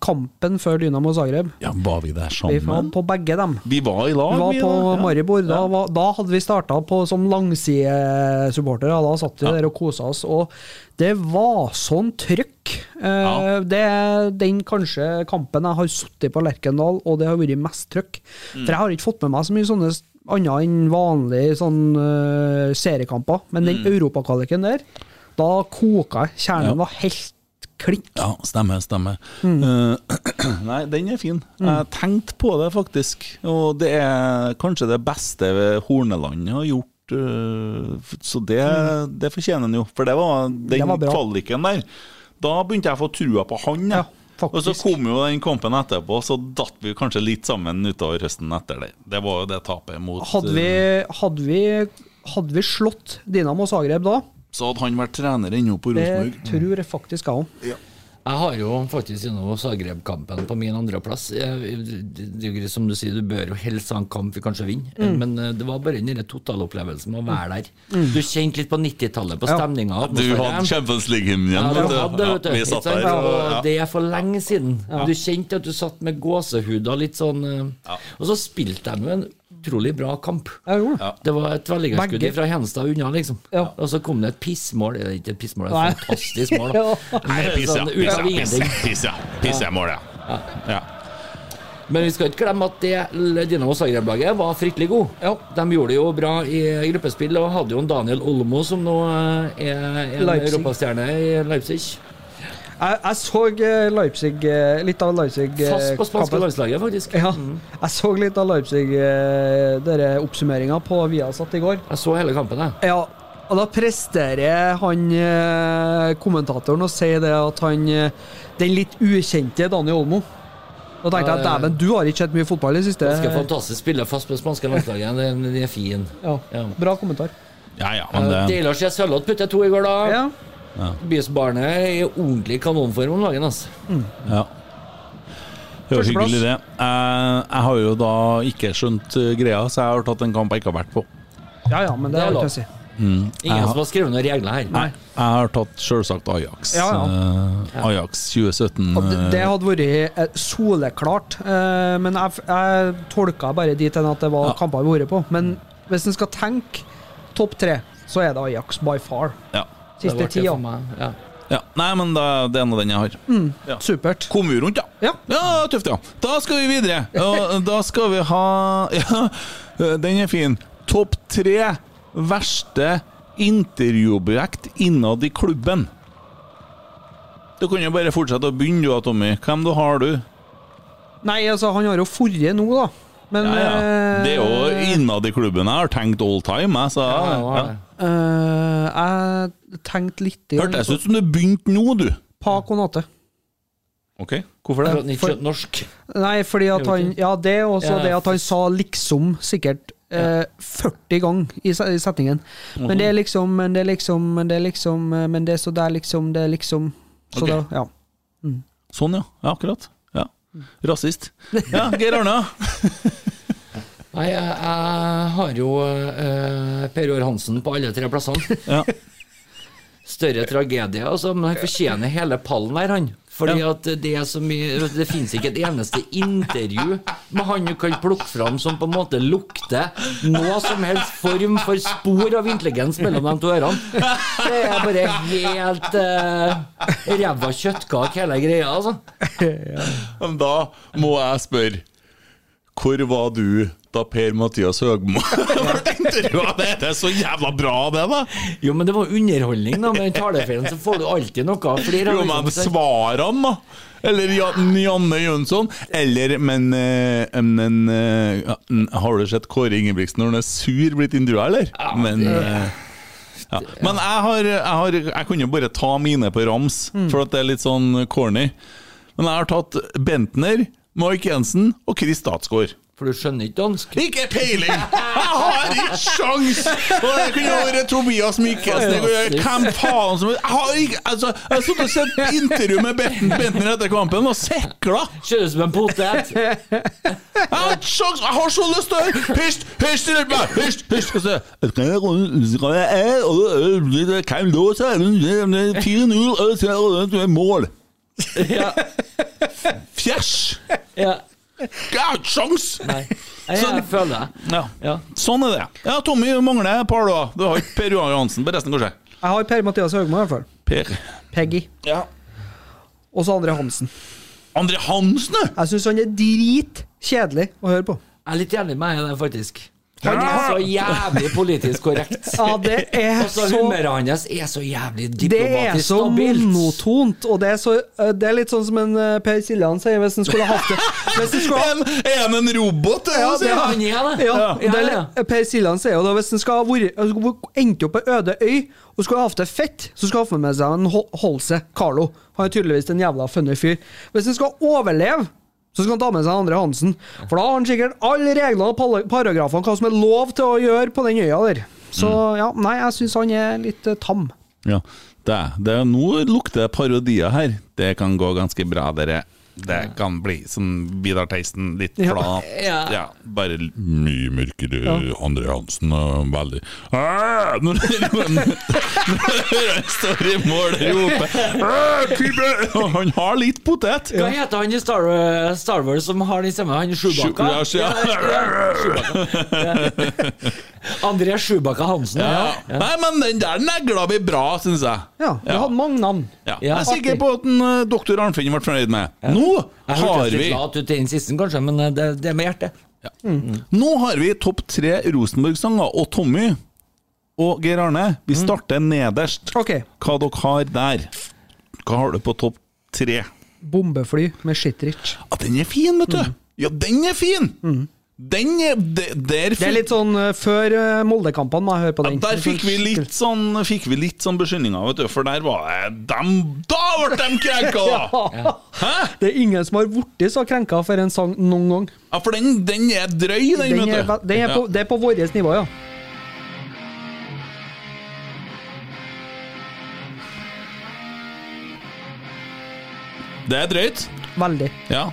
Kampen før Dynamo Zagreb. Ja, var vi der sammen? Vi var på begge dem. Vi var i lag, Vi var på. Ja. Maribor. Da, Ja. var, da hadde vi starta som langsidesupportere. Da satt vi Ja. der og kosa oss. Og det var sånn trøkk. Eh. Det er den kanskje kampen jeg har sittet på Lerkendal, og det har vært mest trøkk. Mm. For jeg har ikke fått med meg så mye sånne annet enn vanlige sånn, uh, seriekamper. Men den europakvaliken der, da koka jeg. Kjernen Mm. Var helt klink. Ja, stemmer, stemmer. Mm. Uh, [clears throat] nei, den er fin. Jeg tenkte på det, faktisk. Og det er kanskje det beste Horneland har gjort. eh, så det, det fortjener han jo. For det var den Mm. Kvaliken der. Da begynte jeg å få trua på han. Ja. Og så kom jo den kampen etterpå, så datt vi kanskje litt sammen utover høsten etter det. Det var jo det tapet mot Hadde vi, hadde vi, hadde vi slått Dinamo Zagreb da, Så hadde han vært trener ennå på det tror jeg faktisk jeg òg. Jeg har jo faktisk gjennom Zagreb-kampen på min andreplass. Som du sier, du bør jo helst ha en kamp vi kanskje vinner, Mm. men eh, det var bare den totalopplevelsen med å være der. Du kjente litt på 90-tallet, på Ja. stemninga Ja. Du hadde Champions League-hymnen Ja, igjen, du vet hadde, vet du. Ja, vi satt der. Og. Det er for lenge siden. Du kjente at du satt med gåsehuder, litt sånn eh, Og så spilte de jo en utrolig bra kamp. Ja. det. Det var et vellingerskudd fra Henstad unna, liksom. Ja. Og så kom det et pissmål. Det er ikke et pissmål, det er et fantastisk mål. Da. [laughs] Ja. Nei, piss, ja. Sånn, Piss, ja. Piss, piss, ja. Mål, ja. ja. Men vi skal ikke glemme at det Dinamo Zagreb-laget var fryktelig god. De gjorde det jo bra i gruppespill og hadde jo en Daniel Olmo som nå eh, er en europastjerne i Leipzig. Jeg, jeg så eh, Leipzig, eh, litt av Leipzig Fast på spanske landslaget, faktisk. Ja, jeg så litt av Leipzig, eh, dere oppsummeringa på Viasat i går. Jeg så hele kampen, jeg. Ja, og da presterer han eh, kommentatoren å si det at han eh, Den litt ukjente Dani Olmo. Da tenkte jeg dæven, du har ikke sett mye fotball i det siste. Ganske fantastisk spiller fast på det spanske landslaget. Den, er fin. Ja, Ja. bra kommentar. ja, ja, men det Deilig å se Sørloth putte to i går, da. Ja. Bysbarnet er i ordentlig kanonform om dagen. Altså. Ja. Det var hyggelig, det. Jeg, jeg har jo da ikke skjønt uh, greia, så jeg har tatt en kamp jeg ikke har vært på. ja ja, men det Det er lov. si. Ingen har, som har- skrevet noen regler her. Nei. Jeg har tatt selvsagt Ajax. Ja, ja. Eh, Ajax 2017. Og det, det eh, hadde vært eh, soleklart, eh, men jeg, jeg tolka bare dit hen at det var Ja. kamper vi har vært på. Men hvis en skal tenke topp tre, så er det Ajax by far. ja. Siste tida. Ja. ja. Nei, men da, det er nå den jeg har. Ja. Supert. Kom vi rundt, ja. Ja. Ja, tøft, ja. Da skal vi videre. Og [laughs] da skal vi ha Ja, den er fin. Topp tre verste intervjuobjekt innad i klubben. Du kan jo bare fortsette å begynne, du, da, Tommy. Hvem du har du? Nei, altså, han har jo forrige nå, da. Men Ja, ja. eh, Det er jo innad i klubben jeg har tenkt all time, jeg. sa Ja, det var ja. Eh, Jeg tenkte litt Hørtes ut som du begynte nå, du. Pa Konate. Ok, Hvorfor For det? at han ikke skjønte norsk. Nei, fordi at han Ja, det og så Ja, det at han sa liksom sikkert eh, 40 ganger i, se- i setningen. Men det er liksom, men det er liksom, men det er liksom eh, Men det er så det er liksom, det er liksom Så Ok. da, ja. Sånn, ja. ja akkurat. Ja. Rasist. Ja, Geir Arne. [laughs] Nei, jeg, jeg har jo eh, Per Joar Hansen på alle tre plassene. Ja. [laughs] Større tragedie, altså, men han fortjener hele pallen her, han. Fordi at det er så mye Det finnes ikke et eneste intervju med han du kan plukke fram som på en måte lukter noe som helst form for spor av intelligens mellom de to ørene. Det er bare helt eh, ræva kjøttkake, hele greia, altså. [laughs] Men da må jeg spørre Hvor var du da Per-Mathias Høgmo [laughs] ble intervjua? Det er så jævla bra, det, da! Jo, men det var underholdning, da. Med den talefeilen så får du alltid noe. Flere Jo, men svarene, da! Eller Jan- Janne Jønsson. Eller, men, men, men eh, ja, Har du sett Kåre Ingebrigtsen når han er sur blitt intervjua, eller? men Det... ja. Men jeg har, jeg har Jeg kunne bare ta mine på rams, for at det er litt sånn corny. Men jeg har tatt Bentner, Mark Jensen og Chris Statsgaard. For du skjønner ikke dansk? Ikke peiling! Jeg har ikke sjans! Og det kunne vært Tobias Mikkelsen. Hvem faen som Jeg har ikke Altså, jeg har sittet og sett intervju med Benten, Bentner etter kampen og sikla! Ser ut som en potet. Jeg har ikke sjans! Jeg har så lyst til å Hysj! Hysj! Hysj! Hysj! Og så- Hvem da, sa jeg? 4-0, og så er det mål! Ja. Fjæsj! ja. Jeg har ikke sjans! Nei. Jeg, jeg føler det. Ja. Ja. Sånn er det. Ja, Tommy mangler et par, da. Du har ikke Per Johan Johansen på resten, kanskje? Jeg har Per-Mathias Haugmo, i hvert fall. Per. Peggy. Ja. Og så André Hansen. André Hansen, du! Jeg syns han er dritkjedelig å høre på. Jeg er litt enig med deg der, faktisk. Han er så jævlig politisk korrekt. [laughs] Ja, det er så så humøret hans er så jævlig Det er så stabilt. monotont, og det er, så, eh, det er litt sånn som en eh, Per Siljan sier hvis han skulle hatt det. Hvis han skulle ha [laughs] En- Er han en robot? Ja, det er Han det. Ja, Ja, det er, Per Siljan sier jo da hvis han skal endt opp på en øde øy og skulle ha hatt det fett, så skal han få med seg en Holse, Carlo. Han er tydeligvis en jævla funny fyr. Hvis han skal overleve, så skal han ta med seg Andre Hansen. For da har han sikkert alle reglene og paragrafene hva som er lov til å gjøre på den øya der. Så ja, nei, jeg syns han er litt uh, tam. Ja, det, det, nå lukter det parodier her. Det kan gå ganske bra, dere. Det kan bli som Vidar Tasten litt Ja. flat. Ja. Ja, bare mye mørkere. André Hansen og veldig! [laughs] Når han står i mål og roper Og Han har litt potet. Hva heter han i Star, Star Wars som har den stemmen? Han Sjubakka? Sju- ja, Sjubakka. [laughs] André Sjubakka Hansen. Ja. Nei, men den der negla vi bra, syns jeg. Ja, du hadde mange navn. Ja. Ja, jeg er sikker på at en, eh, doktor Arnfinn ble fornøyd med. Nå har hørtes vi litt lat ut den siste, kanskje, men eh, det, det er med hjertet. Nå har vi topp tre Rosenborg-sanger, og Tommy og Geir Arne, vi starter nederst. Ok. Hva dere har der? Hva har du på topp tre? Bombefly med Shitrich. Ja, den er fin, vet du! Ja, den er fin! Den er de, der, Det er litt sånn uh, før uh, Molde-kampene, må jeg høre på ja, der fikk vi litt sånn Fikk vi litt sånn beskyldninger, vet du, for der var det dem, Da ble de krenka, [laughs] ja. Hæ? Det er ingen som har blitt så krenka for en sang noen gang. Ja, for den, den er drøy, den, Den vet er, du. den er på, Ja. det er på vårt nivå, ja. Det er drøyt. Veldig. Ja.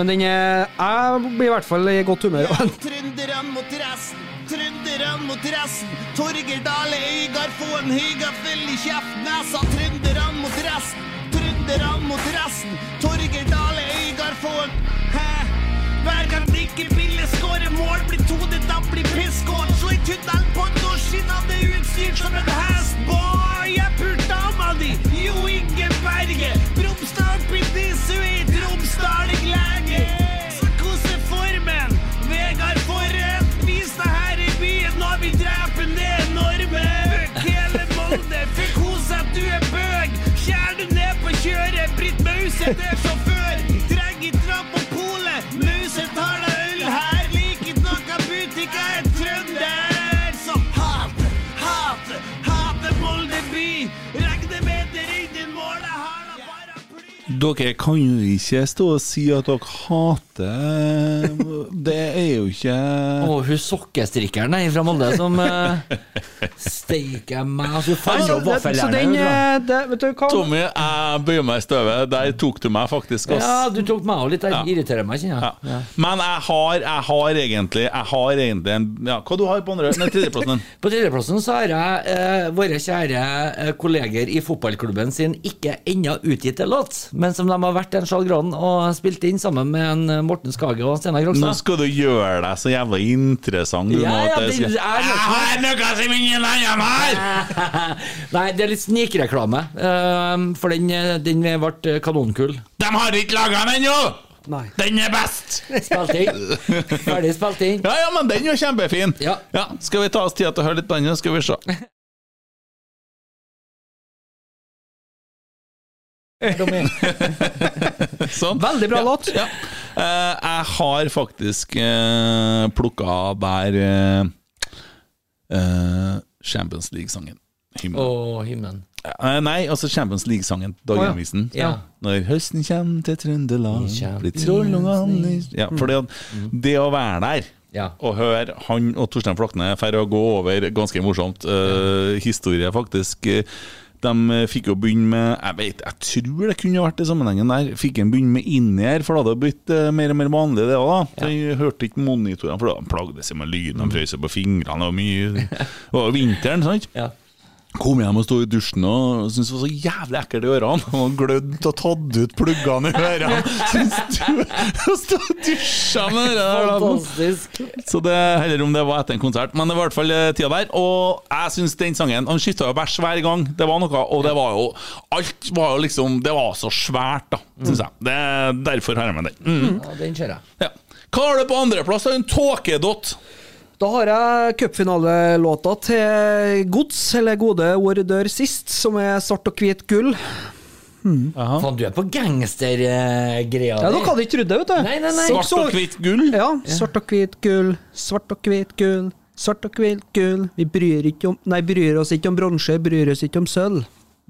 Men den er Jeg blir i hvert fall i godt humør. Trønderne mot resten, trønderne mot resten. Torgeir Dale Øygard få en høygaffel i kjeften. Jeg sa trønderne mot resten, trønderne mot resten. Torgeir Dale Øygard få en Hæ? Hver gang Nikke Bille skårer mål, blir Tone blir pisskåret. slå i tunnelen på norskinnene utstyrt som en hest. Boy, Det er sjåfør. Dreng i trapp på polet, Muset har deg øl her. Like noe butikk, jeg er trønder. Så hat, hat, hate Molde by. Regner med det rinner mål, jeg har da bare ply. Dere kan jo ikke stå og si at dere hater Det er jo ikke Og hun sokkestrikkeren fra Molde som uh, steiker meg og så opp vaffeljernet. den er det, Vet du hva? Tommy, jeg bøyer meg i støvet. Der tok du meg faktisk, ass. Ja, du tok meg òg litt Jeg Ja. Irriterer meg, kjenner Ja. jeg. Ja. Men jeg har, jeg har egentlig Jeg har egentlig en ja, Hva du har på andre Nei, tredjeplassen? [laughs] På tredjeplassen så har jeg eh, våre kjære eh, kolleger i fotballklubben sin ikke ennå utgitte låt, men som de har vært en Skjalg Gran og spilt inn sammen med en eh, Morten Skage og Steinar Nå skal du gjøre deg så jævla interessant. Du, Ja, nå, ja, det skal... er jeg har noe som ingen andre har! [laughs] Nei, det er litt snikreklame, eh, for den, den ble kanonkul. De har ikke laga den ennå! Nei. Den er best! Spilt inn. [laughs] Ferdig spilt inn. Ja, ja, men den er jo kjempefin. Ja. Ja, Skal vi ta oss tid til å høre litt på den? Skal vi se. [laughs] Sånn. Veldig bra låt. Ja. Uh, jeg har faktisk uh, plukka der uh, eh, Champions League-sangen. Himmel. Oh, himmelen. Uh, nei, altså Champions League-sangen. Dagsavisen. Ja. Når høsten kommer til Trøndelag blir trollungene Ja, for det, det å være der Ja. og høre han og Torstein Flakne for å gå over ganske morsomt eh, historie, faktisk. eh, De eh, fikk jo begynne med Jeg vet, jeg tror det kunne vært i sammenhengen der. Fikk en begynne med inni-her, for det hadde blitt eh, mer og mer vanlig, det òg. da. Jeg hørte ikke monitorene, for da plagde seg med lyden. De frøs på fingrene og mye Det var [laughs] vinteren, sant? Ja. Kom hjem og sto i dusjen og syntes det var så jævlig ekkelt i ørene. Og glødd og tatt ut pluggene i ørene. [laughs] Syns du [laughs] og dusja med det der? Fantastisk. Så det heller om det var etter en konsert. Men det var i hvert fall eh, tida der. Og jeg syns den sangen Han skifta jo bæsj hver gang. Det var noe, og det var jo Alt var jo liksom Det var så svært, da, syns jeg. Det, derfor har jeg med den. Mm. Ja, den ser jeg. Ja. Hva har du på andreplass? En tåkedott. Da har jeg cupfinalelåta til Gods, eller Gode ord dør sist, som er svart og hvit gull. Faen, du er på gangstergreia Ja, Dere hadde ikke trodd det, vet du. Nei, nei, nei. Svart og hvitt gull. Ja. Svart og hvit gull, svart og hvit gull, svart og hvit gull. Vi bryr, ikke om, nei, bryr oss ikke om bronse, bryr oss ikke om sølv.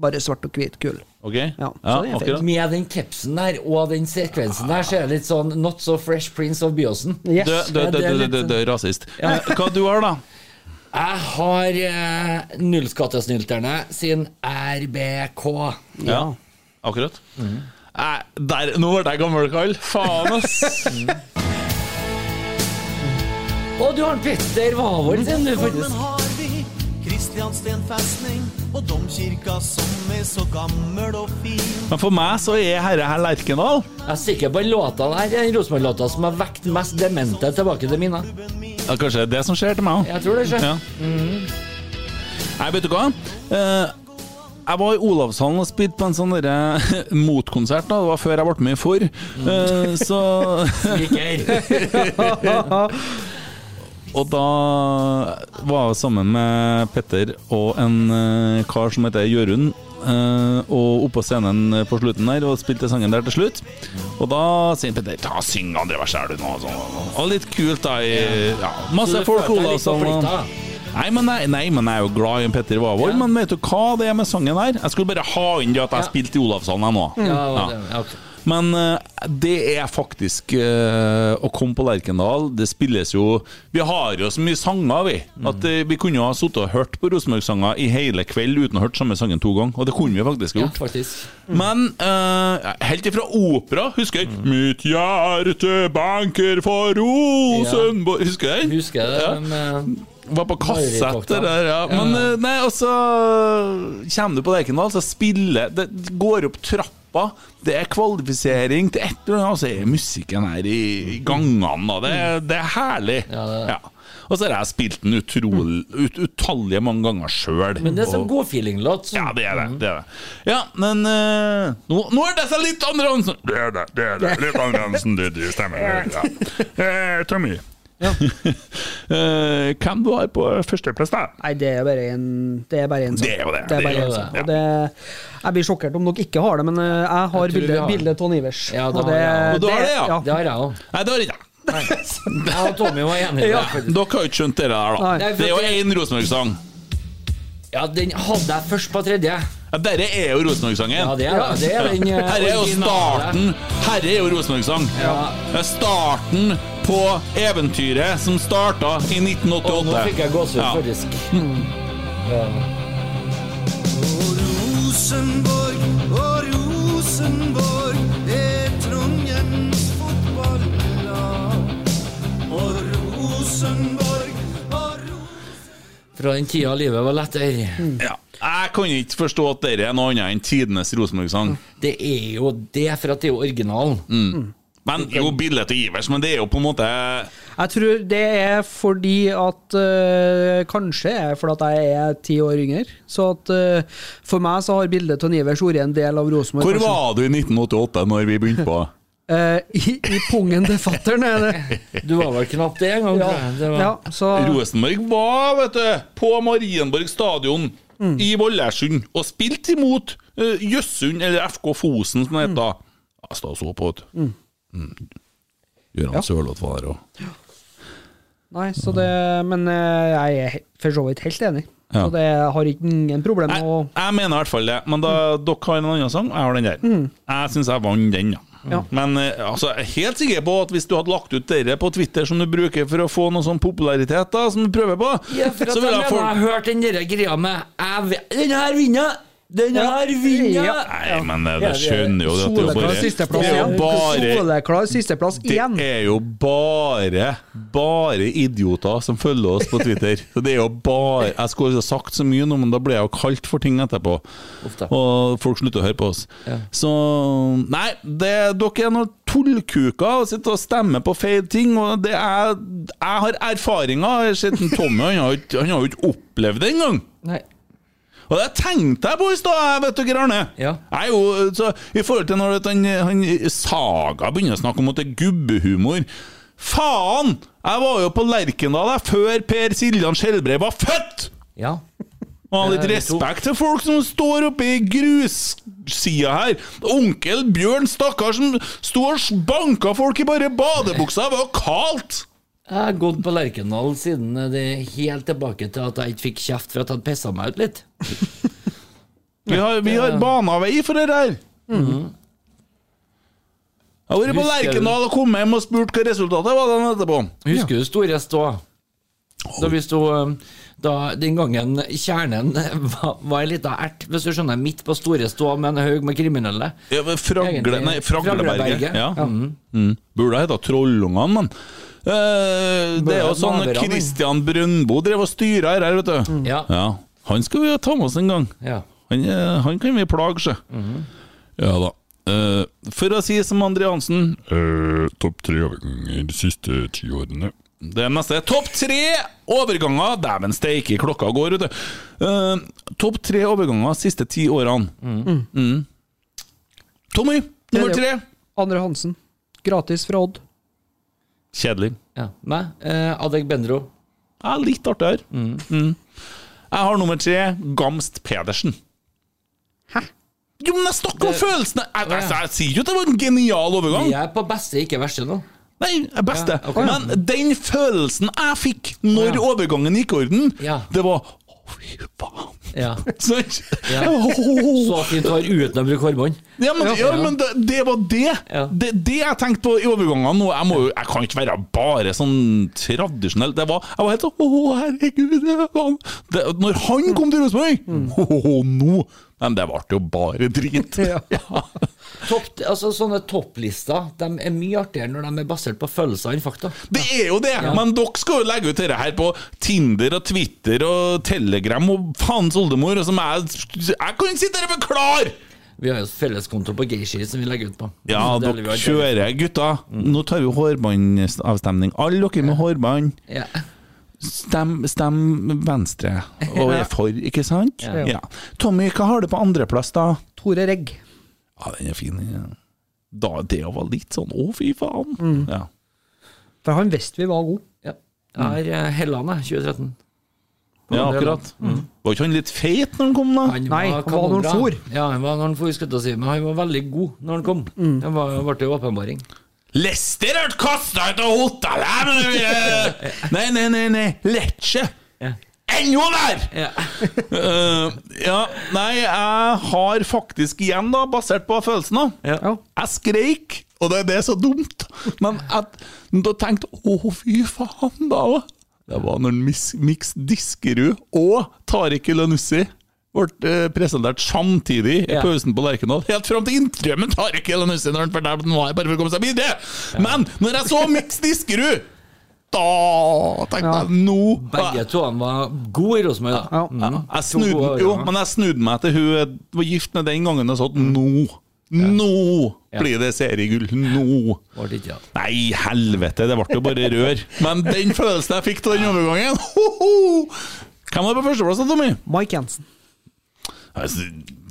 Bare svart og hvit gull. Okay. Ja, ja. Med den kapsen der og den sekvensen der, så er det litt sånn Not so fresh prince of Byåsen. Yes. Det er dø, rasist. Ja. Hva du har da? Jeg har eh, Nullskattesnylterne sin RBK. Ja, akkurat. Eh, der, nå ble jeg gammel kall. Faen, ass. [laughs] Og du har en Petter Wavold sin, du, faktisk. Kristiansten festning og domkirka som er så gammel og fin. Men for meg så er herre her Lerkendal. Jeg er sikker på den låta der, den Rosenborg-låta som har vekt mest demente tilbake til mine Ja, kanskje det er det som skjer til meg òg. Jeg tror det skjer. Ja. Nei, vet du hva? Uh, jeg var i Olavshallen og spilte på en sånn derre [laughs] motkonsert. da Det var før jeg ble med i For. Eh, så [laughs] Ikke [laughs] Og da var jeg sammen med Petter og en eh, kar som heter Jørund. eh, og oppå scenen på slutten der og spilte sangen der til slutt. Og da sier Petter Ta syng andre vers her, du nå. Sånn. Og litt kult, da. I, ja, masse folk cola litt Nei men, nei, nei, men jeg er jo glad i Petter Wavold. Ja. Men vet du hva det er med sangen her? Jeg skulle bare ha inn det at jeg Ja. spilte i Olavshallen jeg nå. Ja, Ja. det, ja, ok. Men eh, det er faktisk eh, å komme på Lerkendal. Det spilles jo Vi har jo så mye sanger, vi. At eh, Vi kunne jo ha sittet og hørt på Rosenborg-sanger i hele kveld uten å ha hørt samme sangen to ganger. Og det kunne vi faktisk ja, gjort. faktisk. Men uh, helt ifra opera, husker jeg 'Mitt hjerte banker for Rosenborg'. Husker jeg? Husker jeg Ja. med Var på kassett, det der, ja. Ja. Men eh, nei, og så kommer du på Lerkendal, så spiller Det går opp trappa. Det er kvalifisering til et eller annet, og så er musikken her i, gangene. og Det, det er herlig. Ja, det er. Ja. Og så har jeg spilt den utrolig, ut, utallige mange ganger sjøl. Men det er sånn godfeeling-låt. Ja, det er det. det, er det. Ja, men uh, nå, nå er det seg litt andre Hansen. Det er det. det er det Litt andre Hansen, det, det stemmer. Ja. [laughs] Eh, Tommy. [laughs] Eh, hvem du har på førsteplass, da? Nei, det er bare én Det er bare en Det er jo det. Det er Det er en det, ja. Det, jeg blir sjokkert om dere ikke har det, men eh, jeg har bildet av Ivers. Ja, og det, Og du har det, ja? Det har jeg òg. Nei, det har ikke jeg. Jeg og Tommy var enige. Ja, dere har ikke skjønt det der, da. Nei. Nei, Det er jo det- én Rosenborg-sang. Ja, den hadde jeg først på tredje. Ja, Dette er jo Rosenborg-sangen. Ja, det er, det er den eh, Herre er jo originale. starten Herre er jo Rosenborg-sang. Ja. Det er starten på eventyret som starta i 1988. Og nå fikk jeg gåsehud, Ja. faktisk. Rosenborg og Rosenborg er Trondheims fotballag. Og Rosenborg Fra den tida livet var lettere. Ja. Jeg kan ikke forstå at dette er noe annet enn tidenes Rosenborg-sang. Det er jo det, for at det er jo originalen. Men jo, bildet til Ivers, men det er jo på en måte Jeg tror det er fordi at øh, Kanskje er fordi at jeg er ti år yngre. Så at øh, for meg så har bildet til Ivers vært en del av Rosenborg. Hvor kanskje. var du i 1988 når vi begynte på? Eh, i, I pungen til fatter'n, er. Du var vel knapt det en gang? Ja, var, ja, så Rosenborg var, vet du, på Marienborg stadion i Vollersund og spilte imot uh, Jøssund, eller FK Fosen, som det het da. Jeg sto og så på, vet du. Mm. Gøran Ja. Sørloth var der òg. Nei, så det Men uh, jeg er for så vidt helt enig. Ja. Så det har ikke ingen problem med å jeg mener i hvert fall det, men da dere har en annen sang, jeg har den der. Jeg syns jeg vant den, ja. Ja. Men eh, altså, jeg er helt sikker på at hvis du hadde lagt ut dere på Twitter som du bruker for å få noe sånn popularitet, da, som du prøver på, Ja, for at så jeg vil mener jeg jeg har hørt den der greia med jeg, vet- Den her vinner! Den her vinner! Ja. Nei, men eh, det det- skjønner jo at det er jo bare sisteplass Det er jo igjen. bare Soleklar sisteplass Det er jo bare Bare idioter som følger oss på Twitter. [laughs] Det er jo bare Jeg skulle ikke sagt så mye nå, men da ble jeg jo kalt for ting etterpå. Og folk slutter å høre på oss. Så Nei, det, dere er noen tullkuker og sitter og stemmer på feil ting. Og det er Jeg har erfaringer. Jeg har sett Tommy, han har han har jo ikke opplevd det engang. Og det tenkte jeg på i stad, vet dere, Arne. Ja. Jeg er jo, så, I forhold til når han, han Saga begynner å snakke om at det er gubbehumor Faen! Jeg var jo på Lerkendal før Per Siljan Skjelbrei var født! Ja. Og ha litt respekt til folk som står oppe i grussida her. Onkel Bjørn, stakkar, som sto og banka folk i bare badebuksa. Det var kaldt! Jeg har gått på Lerkendal siden det er helt tilbake til at jeg ikke fikk kjeft for at jeg hadde pissa meg ut litt. [laughs] Vi har, vi har bana vei for det her. Jeg har vært på Lerkendal og kommet hjem og spurt hva resultatet var den etterpå. Husker du Store Stå? Da vi sto um, da, Den gangen kjernen [laughs] var, var ei lita ert, hvis du skjønner, midt på Store Stå med en haug med kriminelle. Ja, Fragle, nei, Fragleberget. Fragleberget. Ja. Mm. Burde ha heta Trollungene, men eh, Det er jo sånn. Christian Brøndbo drev og styra her, vet du. Ja. Ja. Han skal vi ta med oss en gang. ja. Han, eh, han kan vi plage, sjø. Ja da. Uh, for å si som André Hansen uh, Topp tre overganger de siste ti årene. Det neste er topp tre overganger! Dæven steike, klokka går, vet du. Uh, topp tre overganger de siste ti årene. Mm. Tommy, nummer Det er tre. Andre Hansen. Gratis fra Odd. Kjedelig. ja. Nei, Eh, Adek Bendro. Ja, litt artig her. Mm. Jeg har nummer tre, Gamst Pedersen. Hæ? Jo, men jeg snakker om Det- følelsene! Jeg, jeg, jeg, jeg, sier jo at det var en genial overgang. Vi er på beste, ikke verste nå. Nei, er beste. Ja, okay. Men den følelsen jeg fikk når Ja. overgangen gikk i orden, Ja. det var fy faen. Ja. [laughs] Så, Ja. Åh. [laughs] Så fint var uten å bruke hårbånd. Ja, men, ja, men det, det var det. Det. Det jeg tenkte på i overgangene nå. Jeg, må, jeg kan ikke være bare sånn tradisjonell. Det var, jeg var helt sånn Å, herregud. Det når han kom til Rosenborg Å, nå Men det ble jo bare drit. [laughs] Ja. Topp, altså, sånne topplister de er mye artigere når de er basert på følelser enn fakta. Det er jo det! Men dere skal jo legge ut dette her på Tinder og Twitter og Telegram og faens oldemor. Og som jeg, jeg kan ikke sitte her og forklare! Vi har jo felleskonto på Geishi som vi legger ut på. Ja, dere kjører, gutta. Nå tar vi hårbåndavstemning. Alle dere med hårbånd, Ja. stem, stem Venstre og [laughs] er for, ikke sant? Ja. Ja. Tommy, hva har du på andreplass, da? Tore Regg. Ja, den er fin. Ja. Da, det var litt sånn å, fy faen. Mm. Ja. For han visste vi var god. ja. Jeg er eh, Helland, jeg, 2013. ja, akkurat. Var ikke han litt feit når han kom, da? Han Nei, han var når han for. Ja, han var når han for, skulle jeg si, men han var veldig god når han kom. Det var, ble jo åpenbaring. Lester ble kasta ut av hotellet! det [laughs] Nei, nei, nei, nei. Lecce! Ennå der! Ja. uh, [laughs] ja, nei, jeg har faktisk igjen, da, basert på følelsen, da. Ja. Jeg skreik, og det, det er så dumt, men jeg da tenkte å, fy faen, da. Det var når Mix Diskerud og Tariq Elanussi ble eh, presentert samtidig i pausen på Lerkendal. Helt fram til intervjuet med Tariq Elanussi, når han fortalte at han var her bare for å komme seg videre. Men når jeg så Mix Diskerud, da tenkte jeg nå Begge to han var gode i Rosenborg, da. Ja. Mm. jeg snudde, jo, men jeg snudde meg til hun jeg var gift med den gangen og sa at nå Nå blir det seriegull. Nå. Var det ikke, ja. Nei, helvete, det ble jo bare rør. Men den følelsen jeg fikk til den overgangen ho, ho. Hvem var på førsteplass, da, Tommy? Mike Jensen.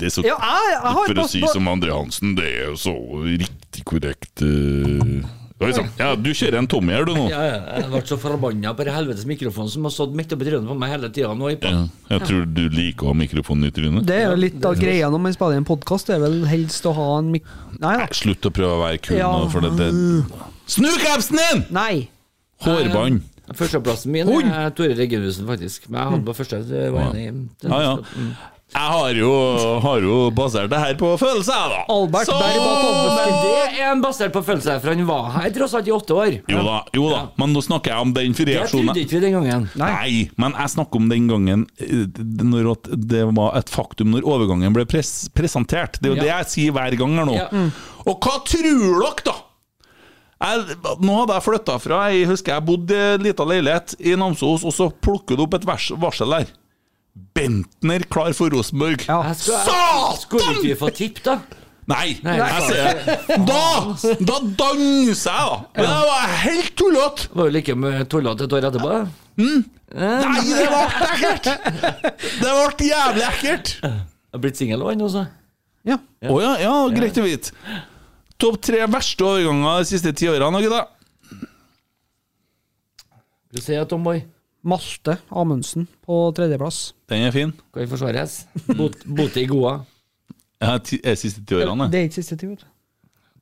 Det er så Ja, jeg, jeg For å si som Andre Hansen, det er jo så riktig korrekt eh. Oi. Ja, du kjører en Tommy her, du nå. Ja, ja, jeg ble så forbanna på den helvetes mikrofonen som har stått midt oppi trynet på meg hele tida. nå. Ja, jeg tror du liker å ha mikrofonen i trynet. Det er jo litt av greia når man spiller en podkast, det er vel helst å ha en mik... Nei da. Slutt å prøve å være kul Ja. nå, for det, det Snu kapsen din! Nei. Hårbånd. Førsteplassen min er Tore Reginussen, faktisk. Men jeg hadde på første. Det var enig i. Ja, ja. Jeg har jo, har jo basert det her på følelser, da. Albert Så- Berg var Men det er en basert på følelse, for han var her tross alt i åtte år. Jo da, jo da, men nå snakker jeg om den Det trodde ikke vi den gangen. Nei. men jeg snakker om den gangen eh, når det var et faktum når overgangen ble pres presentert. Det er jo Ja. det jeg sier hver gang her nå. Ja. Mm. Og hva tror dere, da? Jeg, nå hadde jeg flytta fra Jeg husker jeg bodde i en liten leilighet i Namsos, og så plukket du opp et vers, varsel der. Bentner klar for Rosenborg. Ja. Satan! skulle ikke vi få tipp, da? Nei! Nei, jeg Da Da danser jeg, da! Men det var helt tullete! Var jo like med tullete et år etterpå. Mm. Nei, det ble ekkelt! Det ble jævlig ekkelt! Har blitt singel òg, han også. Ja. Å ja, ja, greit å vite. Topp tre verste overganger de siste ti årene, gutta. Du sier Tom Boy. Malte Amundsen på tredjeplass. Den er fin. Kan forsvares. Bot, Bote i Goa. Ja, er siste ti årene. Det er ikke siste ti år.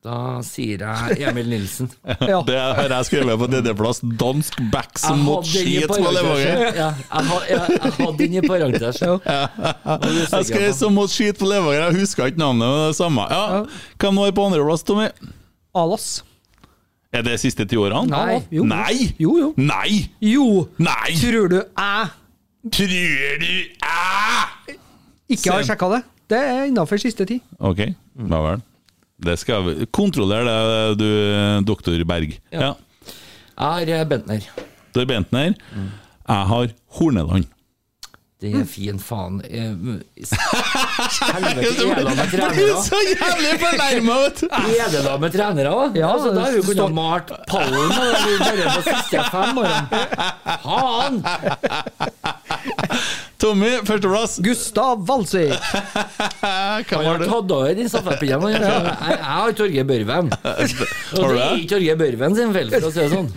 Da sier jeg Emil Nilsen. [laughs] Ja. Det har jeg skrevet på tredjeplass. Dansk back som Jeg mot skit på Levanger. Ja, jeg ha- jeg- jeg hadde den i parentes. Jeg skrev som mot skit på Levanger, jeg husker ikke navnet, men det er det samme. Ja. Hvem var på andreplass, Tommy? Alas. Er det siste ti årene? Nei. Jo. Nei! Jo, jo. Nei! Jo! Nei! Tror du jeg Tror du jeg ikke har sjekka det? Det er innafor siste tid. Ok, ja vel. Det skal vi Kontroller det, du, doktor Berg. Ja. Jeg har Bentner. Du er Bentner. Jeg har Horneland. Det er fin faen. Eh, Helvete, er det med trenere? så jævlig fornærma, vet du! Er det da med trenere, da? Ja, så da har vi kunnet malt pallen bare på siste fem årene. Faen! Tommy, førsteplass. Gustav Walsvik. [laughs] Han har tatt over den stafettpinnen. han. Jeg, har Torgeir Børven. [laughs] Og det er ikke Torgeir Børven sin feil, for å si det sånn.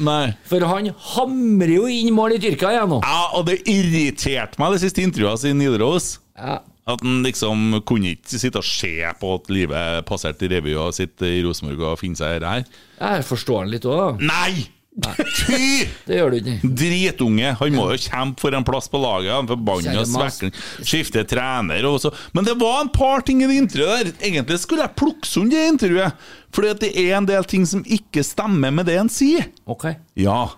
For han hamrer jo inn mål i Tyrkia igjen nå. Ja, og det irriterte meg, det siste intervjuet i Nidaros. Ja. At han liksom kunne ikke sitte og se på at livet passerte i revy og sitte i Rosenborg og finne seg i det her. Jeg forstår han litt òg, da. Nei! Fy! [laughs] Det gjør du ikke. Dritunge. Han må jo kjempe for en plass på laget. Han forbanna svekkeren. Skifte trener og så Men det var en par ting i det intervjuet der. Egentlig skulle jeg plukke sund det intervjuet. Fordi at det er en del ting som ikke stemmer med det han sier. Ok. Ja.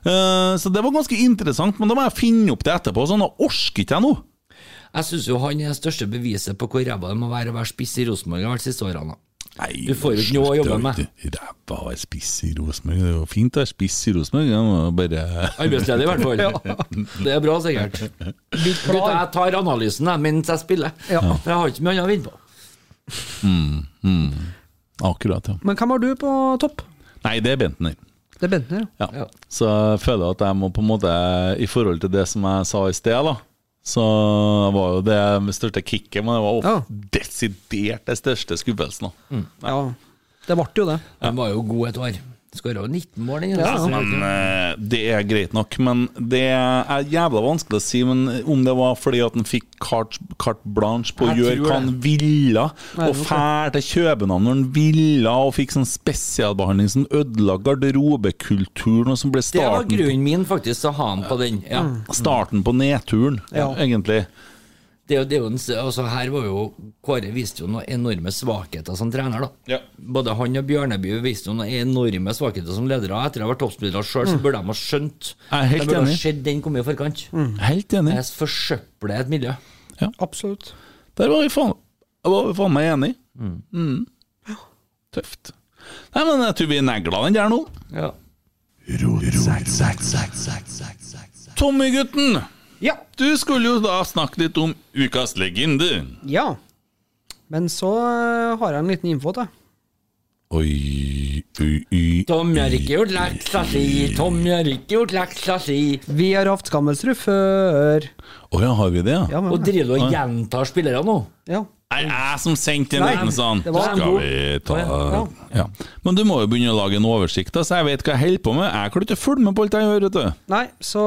Eh, så det var ganske interessant, men da må jeg finne opp det etterpå. Sånn, nå orker ikke jeg nå. Jeg syns jo han er det største beviset på hvor ræva det må være å være spiss i Rosenborg de siste årene. Nei, Du får jo ikke noe å jobbe med. Ræva å være spiss i Rosenborg. Det er jo fint å være spiss i Rosenborg. Jeg må bare [laughs] Arbeidsledig, i hvert fall. [laughs] Det er bra, sikkert. Gutta, jeg tar analysen jeg, mens jeg spiller. Ja. For jeg har ikke mye annet å vinne på. Akkurat, ja. Men hvem har du på topp? Nei, det er Bentner. Det er Bentner, ja. Ja. Så jeg føler at jeg må på en måte I forhold til det som jeg sa i sted, da så var jo det største kicket, men det var Ja. desidert det største skuffelsen. Mm. ja. Det ble jo det. Han var jo god et år. Skåra 19 mål. den Ja, Men eh, det er greit nok. Men det er jævla vanskelig å si men om det var fordi at han fikk carte, carte blanche på å gjøre hva han ville, og det til København når han ville, og fikk sånn spesialbehandling som ødela garderobekulturen, og som ble Det var grunnen min faktisk å ha han på den. Ja. starten på nedturen, Ja. egentlig. Det, er jo- det er jo en, altså her var jo Kåre viste jo noen enorme svakheter som trener. da Ja. Både han og Bjørneby viste jo noen enorme svakheter som ledere. Etter å ha vært toppspillere sjøl, så burde de ha skjønt Jeg er helt De burde ha enig. sett den komme i forkant. Helt enig. Jeg forsøpler et miljø. Absolutt. Der var vi faen, var faen meg enige. Mm. Tøft. Nei, men jeg tror vi negla den der nå. Ja. Tommy-gutten, Ja. du skulle jo da snakke litt om ukas legende. ja. Men så eh, har jeg en liten info til. Oi, oi, oi Tommy har ikke gjort leksa si, Tommy har ikke gjort leksa si. Vi har hatt Skammelsrud før. Å ja, har vi det, ja? Ja, men, Og driver du og gjentar spillere nå? ja. Er jeg som sendte en liten sånn? det var Skal vi ta Ja. ja. Men du må jo begynne å lage en oversikt, da, så jeg vet hva jeg holder på med. Jeg klarer ikke å følge med på alt jeg gjør, vet du. Nei, så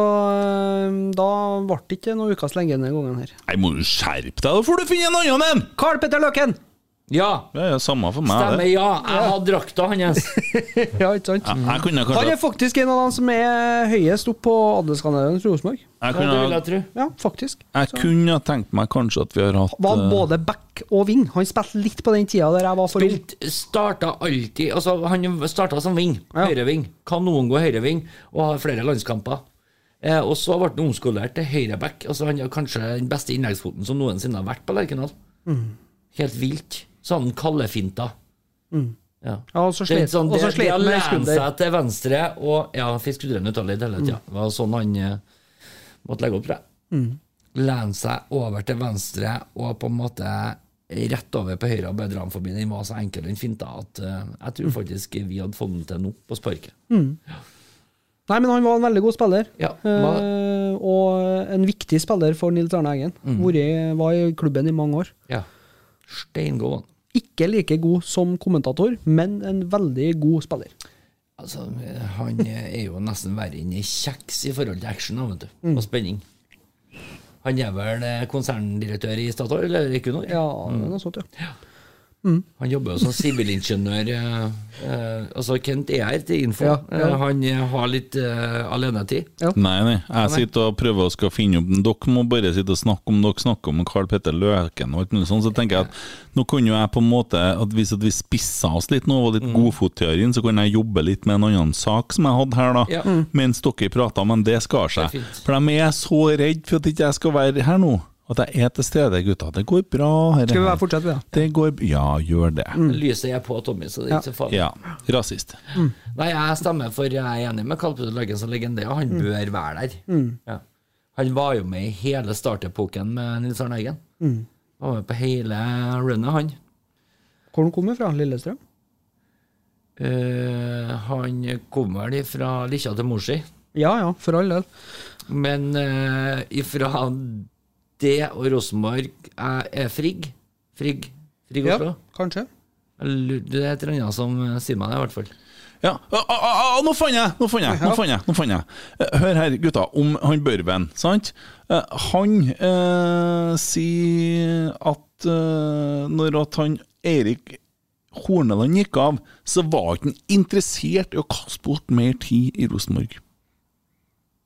da ble det ikke noe ukas lenge denne gangen her. Nei, må du skjerpe deg, da får du finne en annen en! Carl Petter Løken! Ja, er jo samme for meg, stemmer. Ja, jeg har drakta hans. [laughs] ja, ikke sant? Ja, jeg kunne Han er faktisk en av dem som er høyest opp på adelskanalen til Rosenborg. jeg Ja, det vil jeg. Ja, faktisk. jeg kunne ha tenkt meg kanskje at vi har hatt Var eh, både back og wing. Han spilte litt på den tida der jeg var for ung. Spilt, starta alltid altså Han starta som wing, Ja. høyreving. Kanongod høyreving, og har flere landskamper. Eh, og så ble han omskolert til høyreback. Altså, han er kanskje den beste innleggsfoten som noensinne har vært på Lerkendal. Helt vilt. Sånn kallefinta. Ja. Ja, og så slet sånn, og så det, det slet med skulder. seg til venstre og Ja, fikk skuldrene ut av litt hele tida. Det var sånn han eh, måtte legge opp, tror jeg. Lene seg over til venstre og på en måte rett over på høyre og bedre han forbi. Den var så enkel, den finta, at uh, jeg tror faktisk vi hadde fått den til nå, på sparket. Nei, men han var en veldig god spiller. Ja, var- Eh, og en viktig spiller for Nils Arne Eggen. Vært- Var i klubben i mange år. Ja. Steingod. Ikke like god som kommentator, men en veldig god spiller. Altså, han er jo nesten verre enn ei kjeks i forhold til action vet du, og spenning. Han er vel eh, konserndirektør i Statoil, eller ikke noe? Ja, noe sånt, ja. Han jobber jo som sivilingeniør. eh, eh, altså Kent er her til info. Ja, ja. Eh, han eh, har litt eh, alenetid. Nei, nei. Jeg sitter og prøver å skal finne opp Dere må bare sitte og snakke om dere snakker om Carl Petter Løken og alt mulig sånn. Så tenker jeg at nå kunne jo jeg på en måte at Hvis at vi spissa oss litt nå, og litt godfotteorien, så kunne jeg jobbe litt med en annen sak som jeg hadde her, da. Ja. Mens dere prata, men det skar seg. Det. For de er så redd for at ikke jeg skal være her nå. At jeg er til stede, gutta. Det går bra. Her, Skal vi bare fortsette, ja? Det går Ja, gjør det. Lyset er på, Tommy, så det er ikke så farlig. Ja. Rasist. Nei, jeg stemmer for jeg er enig med Kalpud Løggen som legende. Han bør være der. Ja. Han var jo med i hele startepoken med Nils Arne Eggen. Var med på hele runnet, han. Hvor han kommer fra? Lillestrøm? Uh, han kom vel fra Likkja til Morsi, Ja ja, for all del. men uh, ifra det og Rosenborg er, er Frigg. Frigg, Frigg Ja, kanskje. Lurer- Det er et eller annet som eh, sier meg det, i hvert fall. Ja, Nå fant jeg! Nå fant jeg! Nå fant jeg, nå fant jeg. Eh, Hør her, gutta, om han Børven. sant? Eh, Han eh, sier at eh, når at han Erik Horneland gikk av, så var ikke han interessert i å kaste bort mer tid i Rosenborg.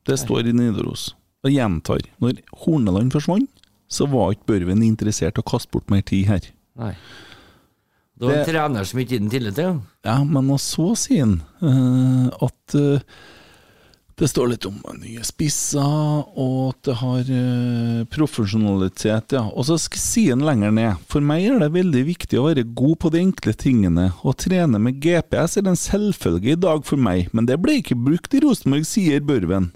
Det står i Nidaros. Og gjentar. Når Horneland forsvant, så var ikke Børven interessert i å kaste bort mer tid her. Nei. Det var en Det- trener som ikke gitt den tillit til. Ja, men så sier han uh, at uh, det står litt om nye spisser, og at det har uh, profesjonalitet, ja. Og så sier han lenger ned For meg er det veldig viktig å være god på de enkle tingene. Å trene med GPS er en selvfølge i dag for meg, men det ble ikke brukt i Rosenborg, sier Børven.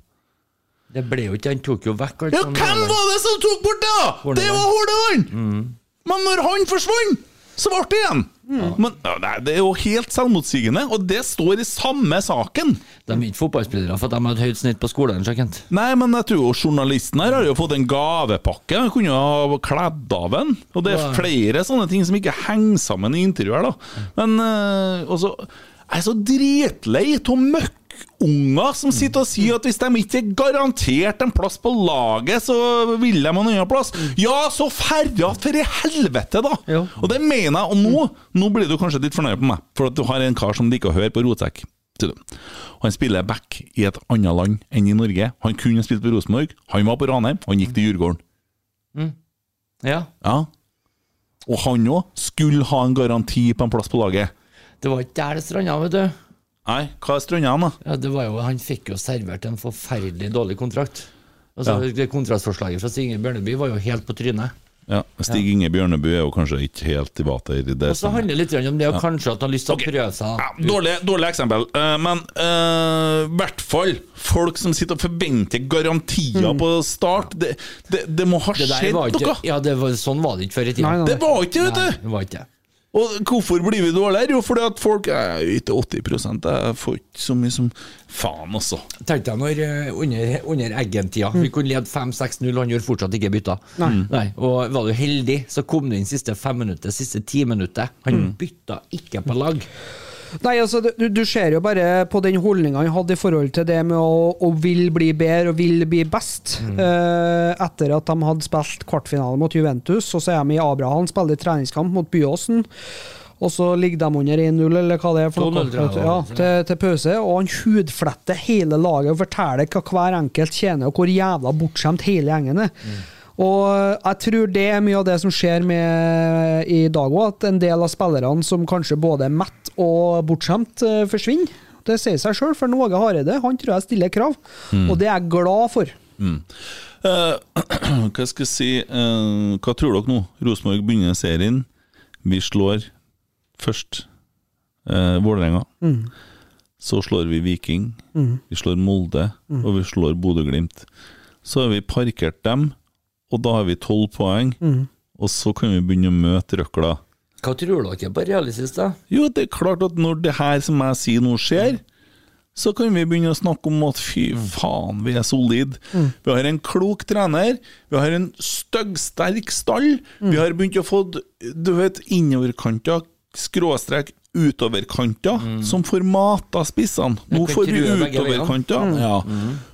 Det ble jo ikke Han tok jo vekk alt Ja, hvem var det som tok bort det, da?! Det var Hordaland! Men når han forsvant, så ble det igjen! Men ja, nei, Det er jo helt selvmotsigende, og det står i samme saken. De er ikke fotballspillere for at de har et høyt snitt på skolen. så Nei, men jeg tror jo journalisten her har jo fått en gavepakke. Han kunne ha kledd av en. Og det er flere sånne ting som ikke henger sammen i intervjuet her, da. Men eh, også, jeg er så dritlei av møkkunger som sitter og sier at hvis de ikke er garantert en plass på laget, så vil de ha en annen plass. Ja, så ferja for i helvete, da! Jo. Og det mener jeg. Og nå, nå blir du kanskje litt fornøyd på meg, for at du har en kar som liker å høre på rotsekk. Han spiller back i et annet land enn i Norge. Han kunne spilt på Rosenborg. Han var på Ranheim, han gikk til Djurgården. Ja, Ja. Og han òg skulle ha en garanti på en plass på laget. Det var ikke der det stranda, vet du. Nei, hva er han, da? Ja, det var jo, han fikk jo servert en forferdelig dårlig kontrakt. Altså, det Kontraktsforslaget fra Stig Inge Bjørneby var jo helt på trynet. Ja, Stig Inge Bjørneby er jo kanskje ikke helt i vater i det. Og så handler det litt om det, og kanskje at han har lyst til å prøve seg. Ja, dårlig, dårlig eksempel, Eh, men i i hvert fall folk som sitter og forventer garantier på start. Det, det, det må ha skjedd noe! ja, det var, sånn var det ikke før i tida. Nei, nei. Det var ikke det, vet Nei, du! det var ikke. Og hvorfor blir vi dårligere? Jo, fordi at folk Jeg ikke 80 Jeg får ikke så mye som Faen, altså. Tenk deg når eh, under, under Eggen-tida Vi kunne lede 5-6-0, han gjorde fortsatt ikke bytta. Nei. Og var du heldig, så kom du inn siste fem minutter, siste ti minutter. Han bytta ikke på lag. Nei, altså, du, du ser jo bare på den holdninga han hadde i forhold til det med å, å vil bli bedre og vil bli best. Eh, etter at de hadde spilt kvartfinale mot Juventus, og så er de i Abraham, spiller treningskamp mot Byåsen. Og så ligger de under 1-0, eller hva det er for noe, ja, til, til pause. Og han hudfletter hele laget og forteller hva hver enkelt tjener, og hvor jævla bortskjemt hele gjengen er. Og jeg tror det er mye av det som skjer med i dag òg, at en del av spillerne som kanskje både er mett og bortskjemt, eh, forsvinner. Det sier seg sjøl, for Åge Hareide han tror jeg stiller krav, og det er jeg glad for. Eh, [clears throat] hva skal jeg si uh, Hva tror dere nå? Rosenborg begynner serien. Vi slår først uh, Vålerenga. Så slår vi Viking. Vi slår Molde, og vi slår Bodø-Glimt. Så har vi parkert dem, og da har vi tolv poeng. Og så kan vi begynne å møte røkla. Hva tror dere på realistisk, da? Jo, det er klart at når det her som jeg sier nå skjer, så kan vi begynne å snakke om at fy faen, vi er solide. Vi har en klok trener, vi har en styggsterk stall, vi har begynt å få du vet, innoverkanter skråstrek utoverkanter som får mata spissene. Nå Mm. får vi veiene. Mm. utoverkanter. Ja.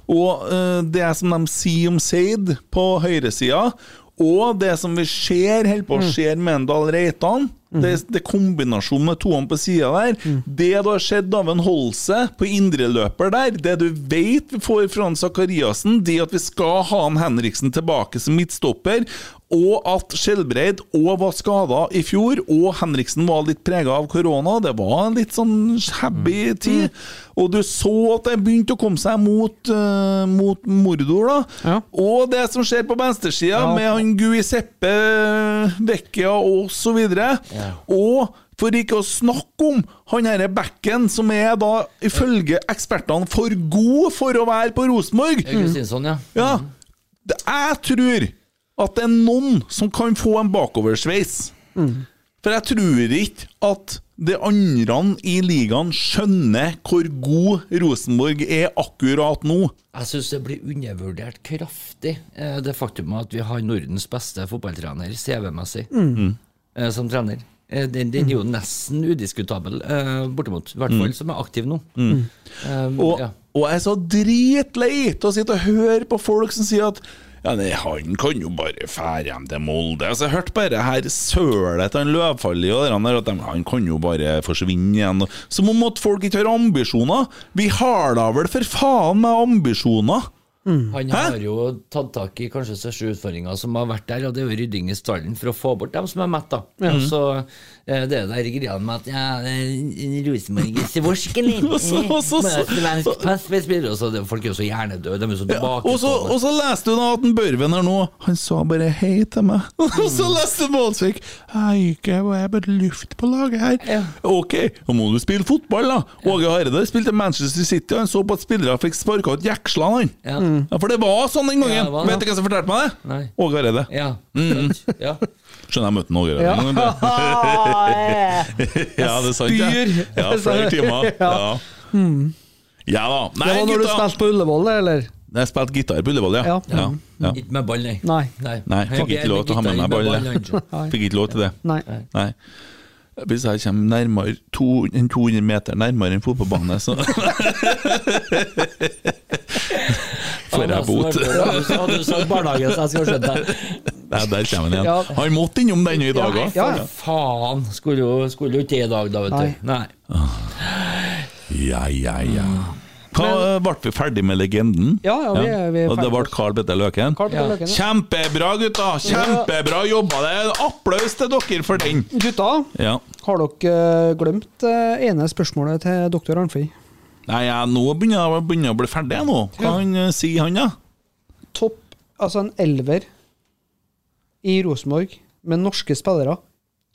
Og uh, det som de sier om Seid på høyresida, og det som vi ser holder Mm. på å skje med en Dahl Reitan, det, det kombinasjonen med toene på sida der, Mm. det du har sett av en Holse på indreløper der, det du vet vi får fra Zakariassen, det at vi skal ha han Henriksen tilbake som midtstopper, og at Skjelbreid òg var skada i fjor, og Henriksen var litt prega av korona. Det var en litt sånn shabby tid. Og du så at det begynte å komme seg mot, uh, mot Mordor, da. Ja. Og det som skjer på venstresida, Ja. med han Guiseppe Vecchia og så videre. Og for ikke å snakke om han herre backen, som er da ifølge ekspertene for god for å være på Rosenborg. Augustinsson, ja. Ja, jeg tror at det er noen som kan få en bakoversveis. For jeg tror ikke at de andre i ligaen skjønner hvor god Rosenborg er akkurat nå. Jeg syns det blir undervurdert kraftig, eh, det faktum at vi har Nordens beste fotballtrener CV-messig mm. som trener. Eh, Den, den er jo nesten udiskutabel, eh, bortimot. I hvert fall som er aktiv nå. Eh, Og, ja. og jeg er så dritlei av å sitte og høre på folk som sier at ja, nei, han kan jo bare fære hjem til Molde. Altså, jeg hørte bare her sølet til han Løvfalli og der, at de, han kan jo bare forsvinne igjen. Som om at folk ikke har ambisjoner. Vi har da vel for faen med ambisjoner! Han har jo tatt tak i kanskje største utfordringa som har vært der, og det er jo rydding i stallen for å få bort dem som er mett. da. Så eh, det der greia med at ja, Rosenborg er svorsk, [laughs] eller? Og så- og så- Folk er jo så hjernedøde, de er så Ja, og, så, og så leste du da at en Børven her nå Han sa bare hei til meg. [laughs] Og så leste Målsvik Hei, jeg er bare luft på laget her. Ja. Ok, nå må du spille fotball, da. Åge Hareide spilte Manchester City, han så på at spillere fikk sparka ut jekslene, han. Ja. Ja, For det var sånn den gangen. Ja, var. Vet du hvem som fortalte meg det? Nei. Åge Hareide. Ja. ja. Skjønner jeg møtte Åge Hareide. en gang, det. [laughs] Ja, det er sant. Spyr. Ja, flere timer. [laughs] Ja. ja da. Nei, Det var når du spilte på Ullevål, eller? Jeg spilte gitar på Ullevål, ja. Ja. ja. ja. Ikke med ball, nei. Nei. Nei, Nei, fikk ikke lov til å ha med meg ball. Fikk ikke lov til det. Nei. Nei. Hvis jeg kommer nærmere 200, 200 meter nærmere en fotballbane, så [laughs] får jeg bot. Hadde du sagt barnehage, så jeg skulle skjønt det. Nei, der kommer han igjen. Han måtte innom den i dag òg. Ja, ja. Faen, skulle jo, ikke det i dag, da, vet du. Nei. Ja, ja, ja. Hva, ble vi ferdig med legenden? Ja, ja, vi er- vi er Og det ble Carl Petter Løken? Carl Petter Ja. Løken, ja. Kjempebra, gutta! Kjempebra jobba! Det er en applaus til dere for den! Gutta, Ja. har dere eh, glemt eh, ene spørsmålet til doktor Arnfrid? Nei, jeg, nå begynner jeg begynner å bli ferdig, jeg nå. Hva han eh, sier han, da? Topp, altså en elver i Rosenborg med norske spillere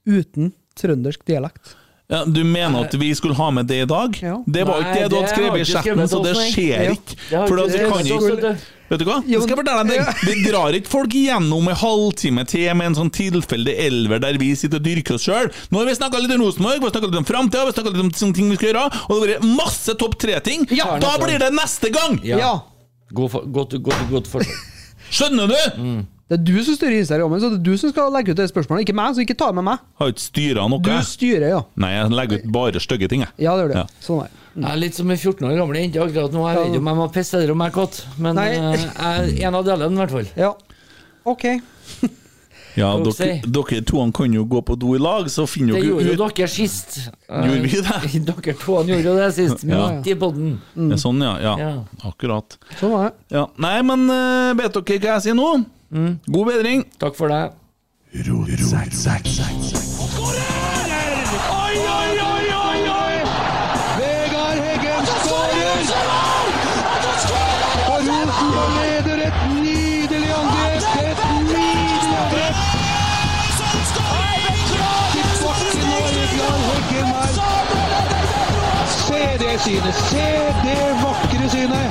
uten trøndersk dialekt. Ja, du mener at vi skulle ha med det i dag? Ja. Det var ikke det du hadde skrevet i chatten, så det nei. skjer Ja. ikke. Det For ikke det kan ikke vet du. Hva? Jo, Jeg skal fortelle deg en ting. Vi drar ikke folk igjennom en halvtime til med en sånn tilfeldig elver der vi sitter og dyrker oss sjøl. Nå har vi snakka litt om Rosenborg, vi har snakka litt om framtida, vi har snakka litt om sånne ting vi skal gjøre, og det har vært masse topp tre-ting. Ja. Da blir det neste gang! Ja. Ja. God godt, godt, godt forslag. Skjønner du? Det er du som styrer Instagrammen, så det er du som skal legge ut det spørsmålet, ikke meg, så ikke ta det med meg. Har ikke styra Du styrer, ja. Nei, jeg legger ut bare stygge ting, jeg. Ja, det gjør du. Ja. Sånn er mm. Jeg er litt som en 14 år gammel jente akkurat nå. Jeg vet ikke om jeg må pisse eller om jeg er kåt, men eh, jeg er en av delene, i hvert fall. Ja. Ok. [laughs] Ja, dere, dere to kan jo gå på do i lag, så finner Det gjorde jo dere sist. Gjorde vi det? [laughs] Dere to gjorde jo det sist, Ja. midt i podden. Mm. Sånn, ja. ja. Ja. Akkurat. Sånn var det. Ja. Nei, men eh, vet dere hva jeg sier nå? God bedring. Takk for det. Oi, oi, oi, oi, oi! Vegard Heggen skårer! Og Rosenborg leder et nydelig angrep! Et nydelig angrep! Til bakken og Vegard Heggen her. Se det synet! Se det vakre synet!